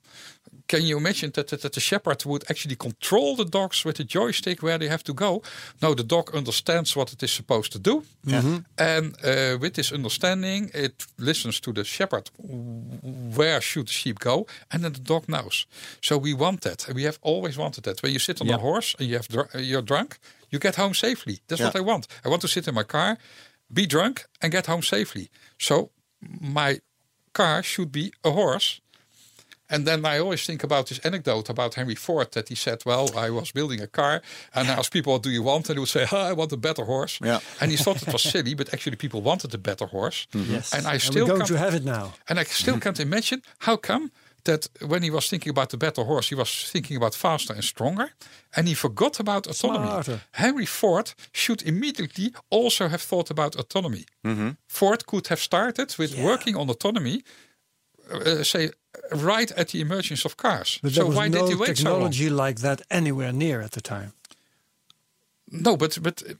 Can you imagine that, that, that the shepherd would actually control the dogs with a joystick where they have to go? No, the dog understands what it is supposed to do. And uh, with this understanding, it listens to the shepherd where should the sheep go, and then the dog knows. So we want that, and we have always wanted that. When you sit on Yeah. a horse and you have dr- uh, you're drunk, you get home safely. That's what I want. I want to sit in my car, be drunk, and get home safely. So my car should be a horse. And then I always think about this anecdote about Henry Ford that he said, Well, I was building a car and I asked people, What do you want? And he would say, oh, I want a better horse. Yeah. And he thought it was silly, but actually people wanted a better horse. Mm-hmm. Yes. And I and still we're going can't- to have it now. and I still mm-hmm. can't imagine how come that when he was thinking about the better horse, he was thinking about faster and stronger, and he forgot about autonomy. Smarter. Henry Ford should immediately also have thought about autonomy. Mm-hmm. Ford could have started with working on autonomy, uh, uh say, right at the emergence of cars. But so there was why no did he wait so long? technology like that anywhere near at the time. No, but but uh,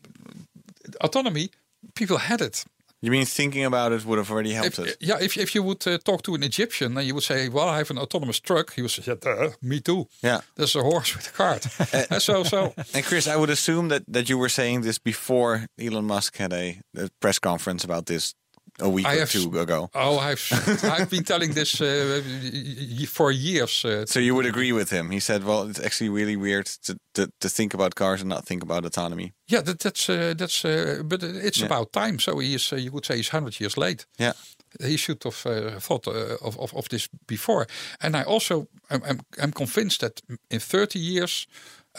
autonomy, people had it. You mean thinking about it would have already helped If, us? yeah, if, if you would uh, talk to an Egyptian and you would say, "Well, I have an autonomous truck," he would say, yeah, "Me too." Yeah. There's a horse with a cart. And so, so And Chris, I would assume that, that you were saying this before Elon Musk had a, a press conference about this a week I or have two ago. Oh, I've I've been telling this uh, for years. Uh, So you would agree with him? He said, "Well, it's actually really weird to, to, to think about cars and not think about autonomy." yeah, that, that's uh, that's. Uh, but it's Yeah. about time. So he is. Uh, you could say he's hundred years late. Yeah, He should have uh, thought uh, of, of of this before. And I also I'm I'm, I'm convinced that in thirty years.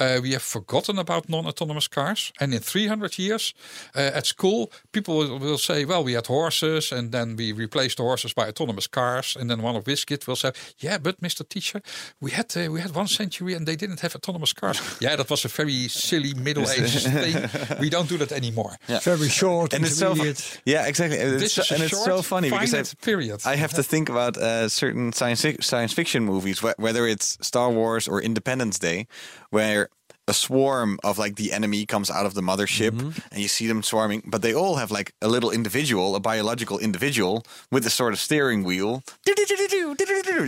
Uh, we have forgotten about non-autonomous cars, and in 300 years, uh, at school, people will, will say, "Well, we had horses, and then we replaced the horses by autonomous cars." And then one of his kids will say, "Yeah, but Mr. Teacher, we had uh, we had one century, and they didn't have autonomous cars." yeah, that was a very silly middle-aged thing. We don't do that anymore. Very short, and it's so yeah, exactly. And This it's, is a and it's so funny because finite I, period. I have to think about uh, certain science science fiction movies, wh- whether it's Star Wars or Independence Day, where a swarm of like the enemy comes out of the mothership and you see them swarming, but they all have like a little individual, a biological individual with a sort of steering wheel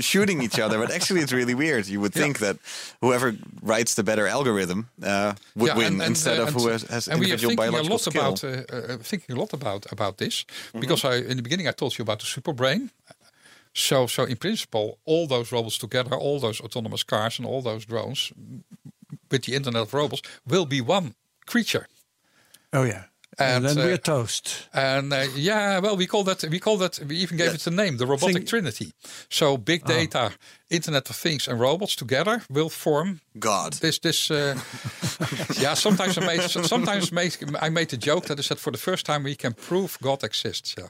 shooting each other. But actually, it's really weird. You would think that whoever writes the better algorithm uh, would Yeah, win and- and, instead uh, of who has, has and we are individual biological lot skill. about uh, uh, thinking a lot about about this because I in the beginning I told you about the super brain. So so in principle, all those robots together, all those autonomous cars and all those drones with the Internet of Robots will be one creature. Oh yeah. And, And, then uh, we're toast. And uh, yeah, well, we call that we call that we even gave it a name, the robotic Think- trinity. So big data, Internet of Things, and robots together will form God. this this uh, yeah sometimes I made sometimes made, I made the joke that I said for the first time we can prove God exists yeah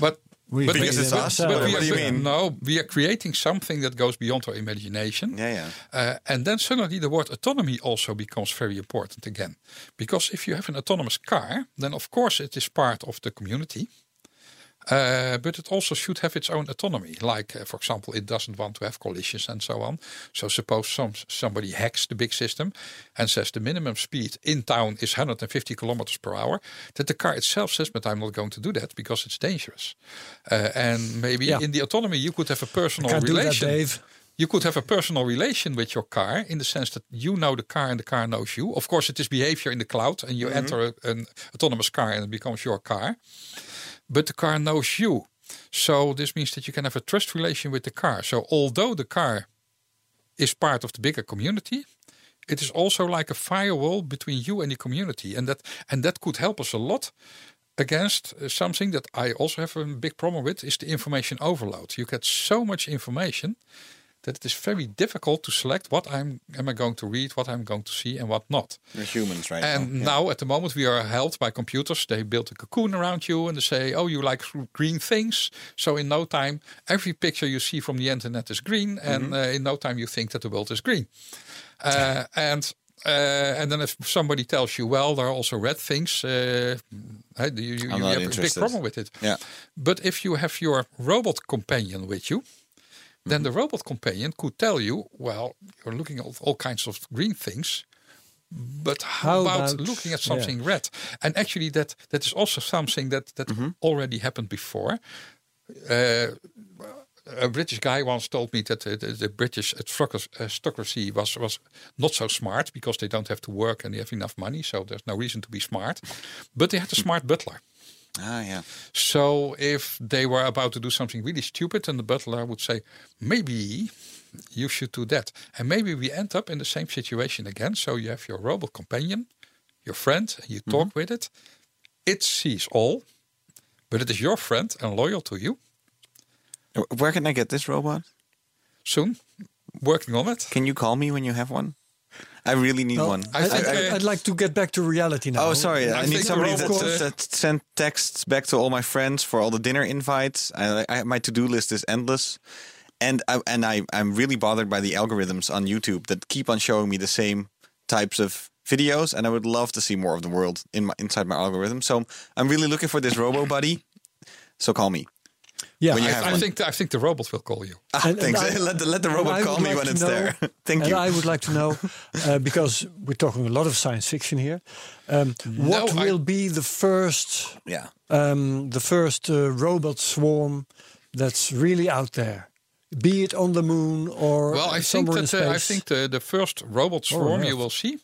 but We but Because we, it's us, but we what are, do you mean? no we are creating something that goes beyond our imagination Yeah, yeah. uh, and then suddenly the word autonomy also becomes very important again because if you have an autonomous car then of course it is part of the community uh, but it also should have its own autonomy. Like, uh, for example, it doesn't want to have collisions and so on. So suppose some somebody hacks the big system and says the minimum speed in town is 150 kilometers per hour. That the car itself says, "But I'm not going to do that because it's dangerous." Uh, and maybe Yeah. in the autonomy you could have a personal that, relation. Dave. You could have a personal relation with your car in the sense that you know the car and the car knows you. Of course, it is behavior in the cloud, and you enter a- an autonomous car and it becomes your car. But the car knows you. So this means that you can have a trust relation with the car. So although the car is part of the bigger community, it is also like a firewall between you and the community, and that and that could help us a lot against uh, something that I also have a big problem with is the information overload. You get so much information that it is very difficult to select what I'm am I going to read, what I'm going to see, and what not. We're humans, right? And now. now, at the moment, we are held by computers. They build a cocoon around you and they say, Oh, you like green things. So, in no time, every picture you see from the internet is green. And uh, in no time, you think that the world is green. Uh, and Uh, and then if somebody tells you, well, there are also red things, uh, you, you, you have a big problem with it. Yeah. But if you have your robot companion with you, then the mm-hmm. robot companion could tell you, well, you're looking at all kinds of green things, but how, How about, about- looking at yeah. something red? And actually, that that is also something that that mm-hmm. already happened before. Uh, a British guy once told me that the, the, the British aristocracy was was not so smart because they don't have to work and they have enough money, so there's no reason to be smart. But they had a hmm. smart butler. Ah, yeah. So if they were about to do something really stupid, then the butler would say, maybe you should do that. And maybe we end up in the same situation again. So you have your robot companion, your friend, and you talk with it. It sees all, but it is your friend and loyal to you. Where can I get this robot? Soon, working on it. Can you call me when you have one? I really need Well, one. I I, think, I, uh, would like to get back to reality now. Oh, sorry. I, I need somebody the that, robot, that, uh, sent texts back to all my friends for all the dinner invites. I, I my to do list is endless, and I, and I I'm really bothered by the algorithms on YouTube that keep on showing me the same types of videos, and I would love to see more of the world in my inside my algorithm. So I'm really looking for this Robo Buddy. So call me. Yeah, when you I- have I one. think the, I think the robot will call you. Ah, And- and thanks. I- let the, let the robot call me like when it's know- there. Thank and you. I would like to know uh, because we're talking a lot of science fiction here. Um, what I- will be the first, yeah. um, the first uh, robot swarm that's really out there? Be it on the moon or Well, I think that uh, I think the, the first robot swarm you will see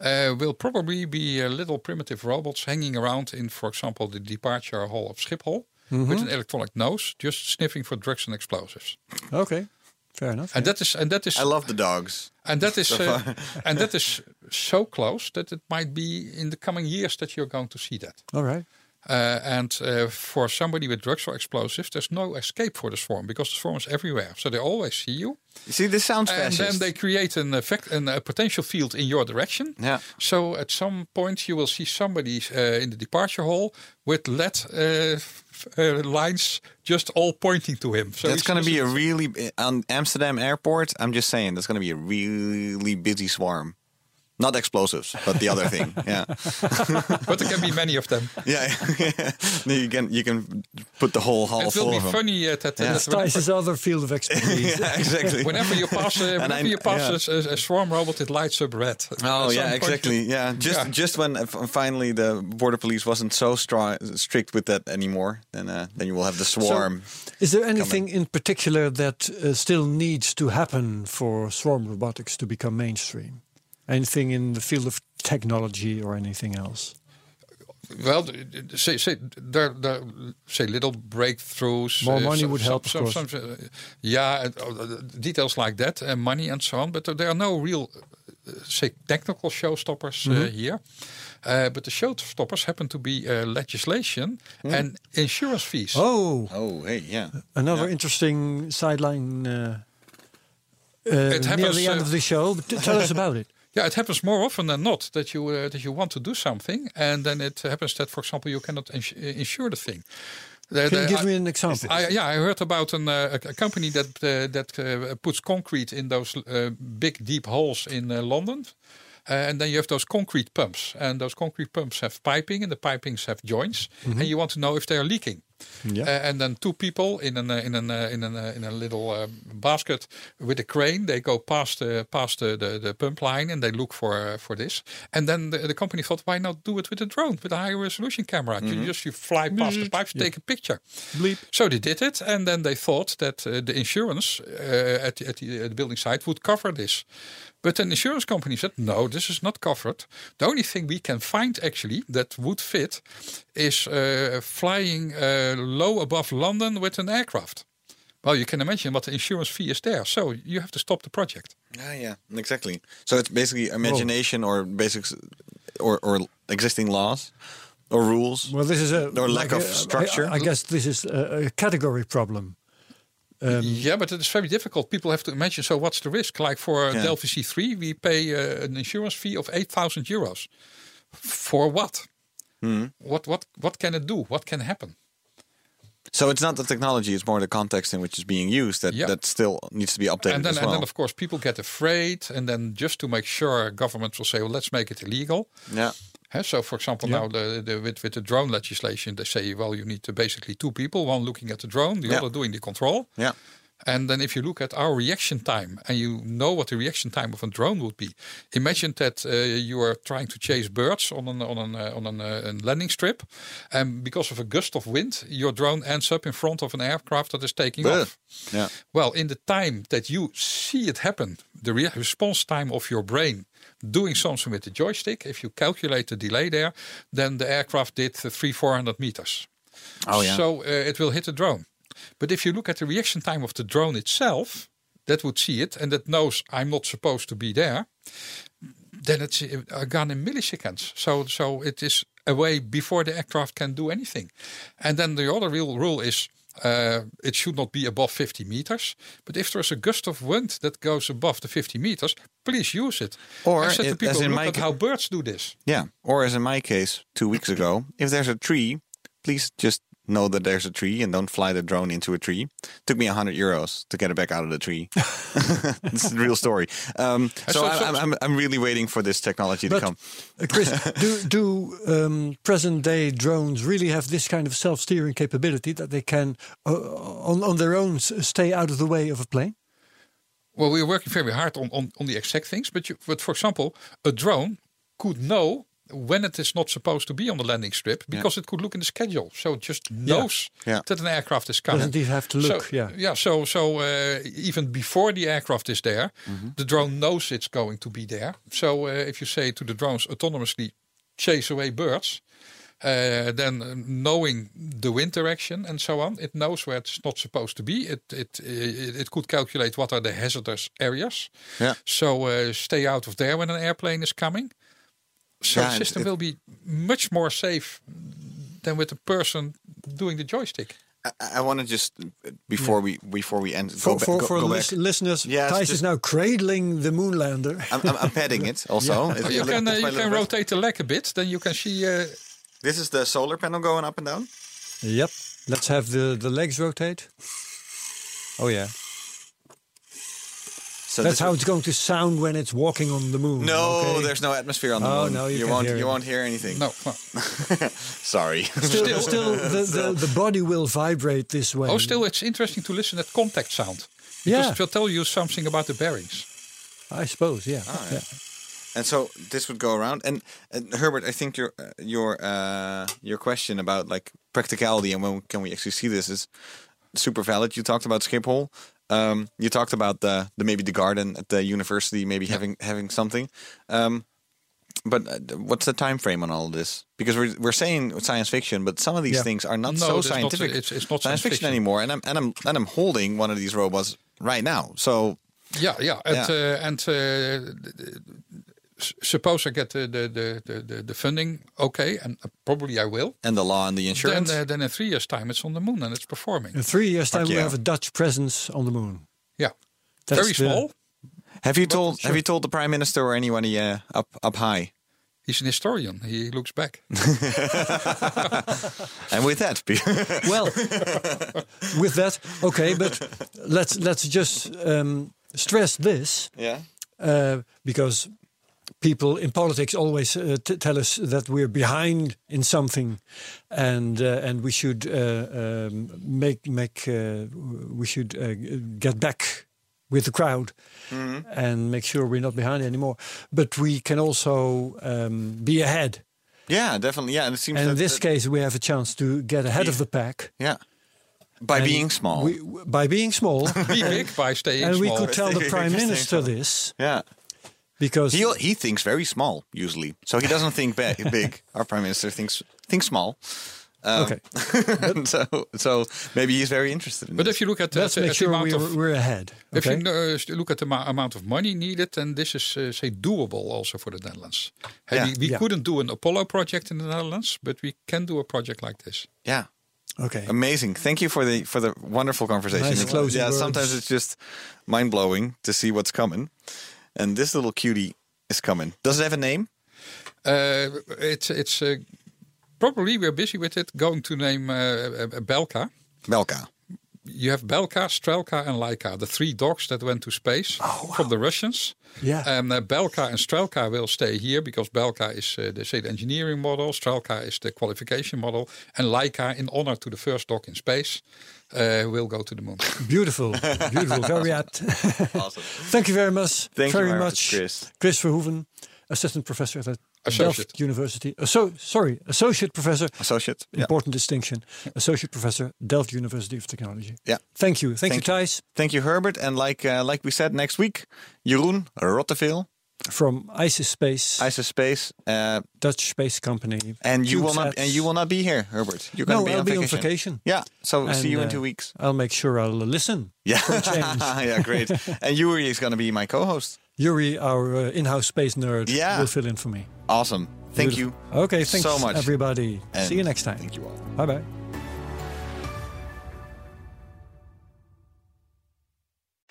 uh, will probably be uh, little primitive robots hanging around in, for example, the departure hall of Schiphol Mm-hmm. with an electronic nose, just sniffing for drugs and explosives. Okay, fair enough. And that is and that is I love the dogs. and that is uh, and that is so close that it might be in the coming years that you're going to see that. All right. Uh, and uh, for somebody with drugs or explosives, there's no escape for the swarm because the swarm is everywhere, so they always see you. You see, this sounds And fascist. then they create an effect, an, a potential field in your direction. Yeah. So at some point you will see somebody uh, in the departure hall with LED uh, uh, lines just all pointing to him. So That's going to be a really on Amsterdam airport. I'm just saying that's going to be a really busy swarm. Not explosives, but the other thing. Yeah, but there can be many of them. yeah. you can you can put the whole hall it full will be of them. funny uh, that, Yeah. that whenever, Tice's other field of expertise. yeah, exactly. whenever you pass, uh, whenever I- you pass yeah. a, a swarm robot, it lights up red. Oh yeah, exactly. you- Yeah, just Yeah. just when uh, finally the border police wasn't so strong, strict with that anymore, then uh, then you will have the swarm. Is there anything in particular that uh, still needs to happen for swarm robotics to become mainstream? Anything in the field of technology or anything else? Well, d- d- say say there, there say little breakthroughs. More uh, money some- would some- help, of course. some, uh, yeah, uh, details like that, and money and so on. But there are no real, uh, say, technical showstoppers uh, Mm-hmm. here. Uh, but the showstoppers happen to be uh, legislation and insurance fees. Hmm. Oh, Oh hey, yeah. another interesting sideline uh, uh, near happens, the end uh, of the show. But tell us about it. Yeah, it happens more often than not that you uh, that you want to do something, and then it happens that, for example, you cannot ins- uh, insure the thing. Can you give I- me an example? I, yeah, I heard about an, uh, a, company that uh, that uh, puts concrete in those uh, big deep holes in uh, London. And then you have those concrete pumps, and those concrete pumps have piping, and the pipings have joints, and you want to know if they are leaking. Yeah. Uh, and then two people in an uh, in an uh, in an uh, in a little uh, basket with a crane, they go past the past the, the, the pump line and they look for for this. And then the, the company thought, why not do it with a drone with a high resolution camera? You just you fly past the pipes, take a picture. Bleep. So they did it, and then they thought that uh, the insurance uh, at, the, at, the, at the building site would cover this. But the insurance company said, no, this is not covered. The only thing we can find actually that would fit is uh, flying uh, low above London with an aircraft. Well, you can imagine what the insurance fee is there. So you have to stop the project. Yeah, yeah, exactly. So it's basically imagination or basics or or existing laws or rules. Well, this is a Or lack like of a- I- structure. I, guess this is a, a category problem. Um, yeah, but it is very difficult. People have to imagine. So what's the risk? Like for Yeah. Delfi C3, we pay uh, an insurance fee of 8,000 euros. For what? Hmm. What what what can it do? What can happen? So it's not the technology; it's more the context in which it's being used that Yeah. that still needs to be updated and then, as and then of course people get afraid, and then just to make sure, governments will say, "Well, let's make it illegal." yeah, Huh, so, for example, Yeah. now the, the, with with the drone legislation, they say, well, you need to basically two people, one looking at the drone, the Yeah. other doing the control. yeah, And then if you look at our reaction time and you know what the reaction time of a drone would be, imagine that uh, you are trying to chase birds on an on an uh, on an, uh, landing strip, and because of a gust of wind, your drone ends up in front of an aircraft that is taking off. yeah. Well, in the time that you see it happen, the re- response time of your brain doing something with the joystick, if you calculate the delay there, then the aircraft did three, four hundred meters. Oh yeah. So uh, it will hit the drone. But if you look at the reaction time of the drone itself, that would see it and that knows I'm not supposed to be there, then it's uh, gone in milliseconds. So so it is away before the aircraft can do anything. And then the other real rule is uh, it should not be above 50 meters. But if there's a gust of wind that goes above the 50 meters, please use it. Or I said to it- people, as in my how birds do this. Yeah. Or as in my case, two weeks ago, if there's a tree, please just know that there's a tree and don't fly the drone into a tree. took me a hundred euros to get it back out of the tree. it's a real story. Um, so so- I, so- I'm, I'm, I'm really waiting for this technology to come. uh, Chris, do do um, present day drones really have this kind of self steering capability that they can, uh, on on their own, stay out of the way of a plane? Well, we're working very hard on, on, on the exact things. But, you, but for example, a drone could know when it is not supposed to be on the landing strip because it could look in the schedule. So it just knows Yeah. that an aircraft is coming. Doesn't even have to look, So, yeah. yeah. So so uh, even before the aircraft is there, Mm-hmm. the drone knows it's going to be there. So uh, if you say to the drones autonomously chase away birds. Uh, then uh, knowing the wind direction and so on, it knows where it's not supposed to be. It it it, it could calculate what are the hazardous areas. Yeah. So uh, stay out of there when an airplane is coming. So Yeah, the system it- will be much more safe than with the person doing the joystick. I, I want to just before we before we end For go, for, go, for go lis- back. listeners, Yeah, it's Thijs is now cradling the moonlander. I'm, I'm, I'm petting it also. It's- Oh, you can uh, you can best. rotate the leg a bit, then you can see. Uh, This is the solar panel going up and down. yep. Let's have the, the legs rotate. Oh yeah. So That's how it's going to sound when it's walking on the moon. No, okay? there's no atmosphere on the Oh, moon. no, you can't won't. hear you it. won't hear anything. no, no. Sorry. still, still the, the, the body will vibrate this way. Oh, still, it's interesting to listen at contact sound. Because Yeah. it will tell you something about the bearings. I suppose, yeah. Ah, yeah. And so this would go around. And, and Herbert, I think your uh, your uh, your question about like practicality and when can we actually see this is super valid. You talked about Schiphol. Um, you talked about the, the maybe the garden at the university maybe having having something. Um, but uh, what's the time frame on all this? Because we're we're saying science fiction, but some of these Yeah. things are not No, so it's not- scientific. it's- it's not science science fiction fiction. anymore. And I'm and I'm and I'm holding one of these robots right now. So Yeah, yeah. And, Yeah. Uh, and uh, suppose I get the, the, the, the, the- the funding, okay, and probably I will. and the law and the Then, insurance. uh, then in three years' time, it's on the moon and it's performing. In three years' time, we yeah. have a Dutch presence on the moon. Yeah. That's Very the- small. Have you told Have you told the prime minister or anyone uh, up up high? He's an historian. He looks back. And with that, Well, with that, okay, but let's let's just um, stress this yeah, uh, because people in politics always uh, t- tell us that we're behind in something, and uh, and we should uh, um, make make uh, we should uh, get back with the crowd and make sure we're not behind anymore. But we can also um, be ahead. yeah, definitely, yeah. And it seems And in this that- case, we have a chance to get ahead of the pack yeah, by And being small, We, by being small, Be big by staying and we could tell the prime minister this yeah. Because He he thinks very small usually, so he doesn't think ba- big. Our prime minister thinks thinks small. Um, okay. so so maybe he's very interested in But this. if you look at, the- Let's at make the sure amount we're, of we're ahead. If you uh, look at the ma- amount of money needed, then this is, uh, say, doable also for the Netherlands. Hey, Yeah. we we Yeah. couldn't do an Apollo project in the Netherlands, but we can do a project like this. yeah. okay. Amazing. Thank you for the for the wonderful conversation. Nice closing yeah, words. sometimes it's just mind blowing to see what's coming. And this little cutie is coming. Does it have a name? Uh, it's it's uh, probably we're busy with it. Going to name uh, uh, Belka. Belka. You have Belka, Strelka, and Laika, the three dogs that went to space from the Russians. Yeah. And uh, Belka and Strelka will stay here because Belka is uh, the say the engineering model, Strelka is the qualification model, and Laika, in honor to the first dog in space, uh, we'll go to the moon. Beautiful, beautiful, very apt. Awesome. Thank you very much. Thank you very very much, much, Chris. Chris Verhoeven, assistant professor at Associate. Delft University. So, sorry, associate professor. Associate. Yeah. Important distinction. Associate professor, Delft University of Technology. Yeah. Thank you. Thank, Thank you, you. Thijs, Thank you, Herbert. And like uh, like we said, next week, Jeroen Rotteveel, from ISIS Space, ISIS Space, uh, Dutch space company. and you will not and you will not be here, Herbert. You're going to be, I'll on, be on vacation. vacation. Yeah. So we'll see you in uh, two weeks. I'll make sure I'll listen. Yeah. yeah, great. and Yuri is going to be my co-host. Yuri, our uh, in-house space nerd, Yeah. will fill in for me. Awesome. Thank Beautiful. you. Okay, thanks so much. everybody. And See you next time. Thank you all. Bye bye.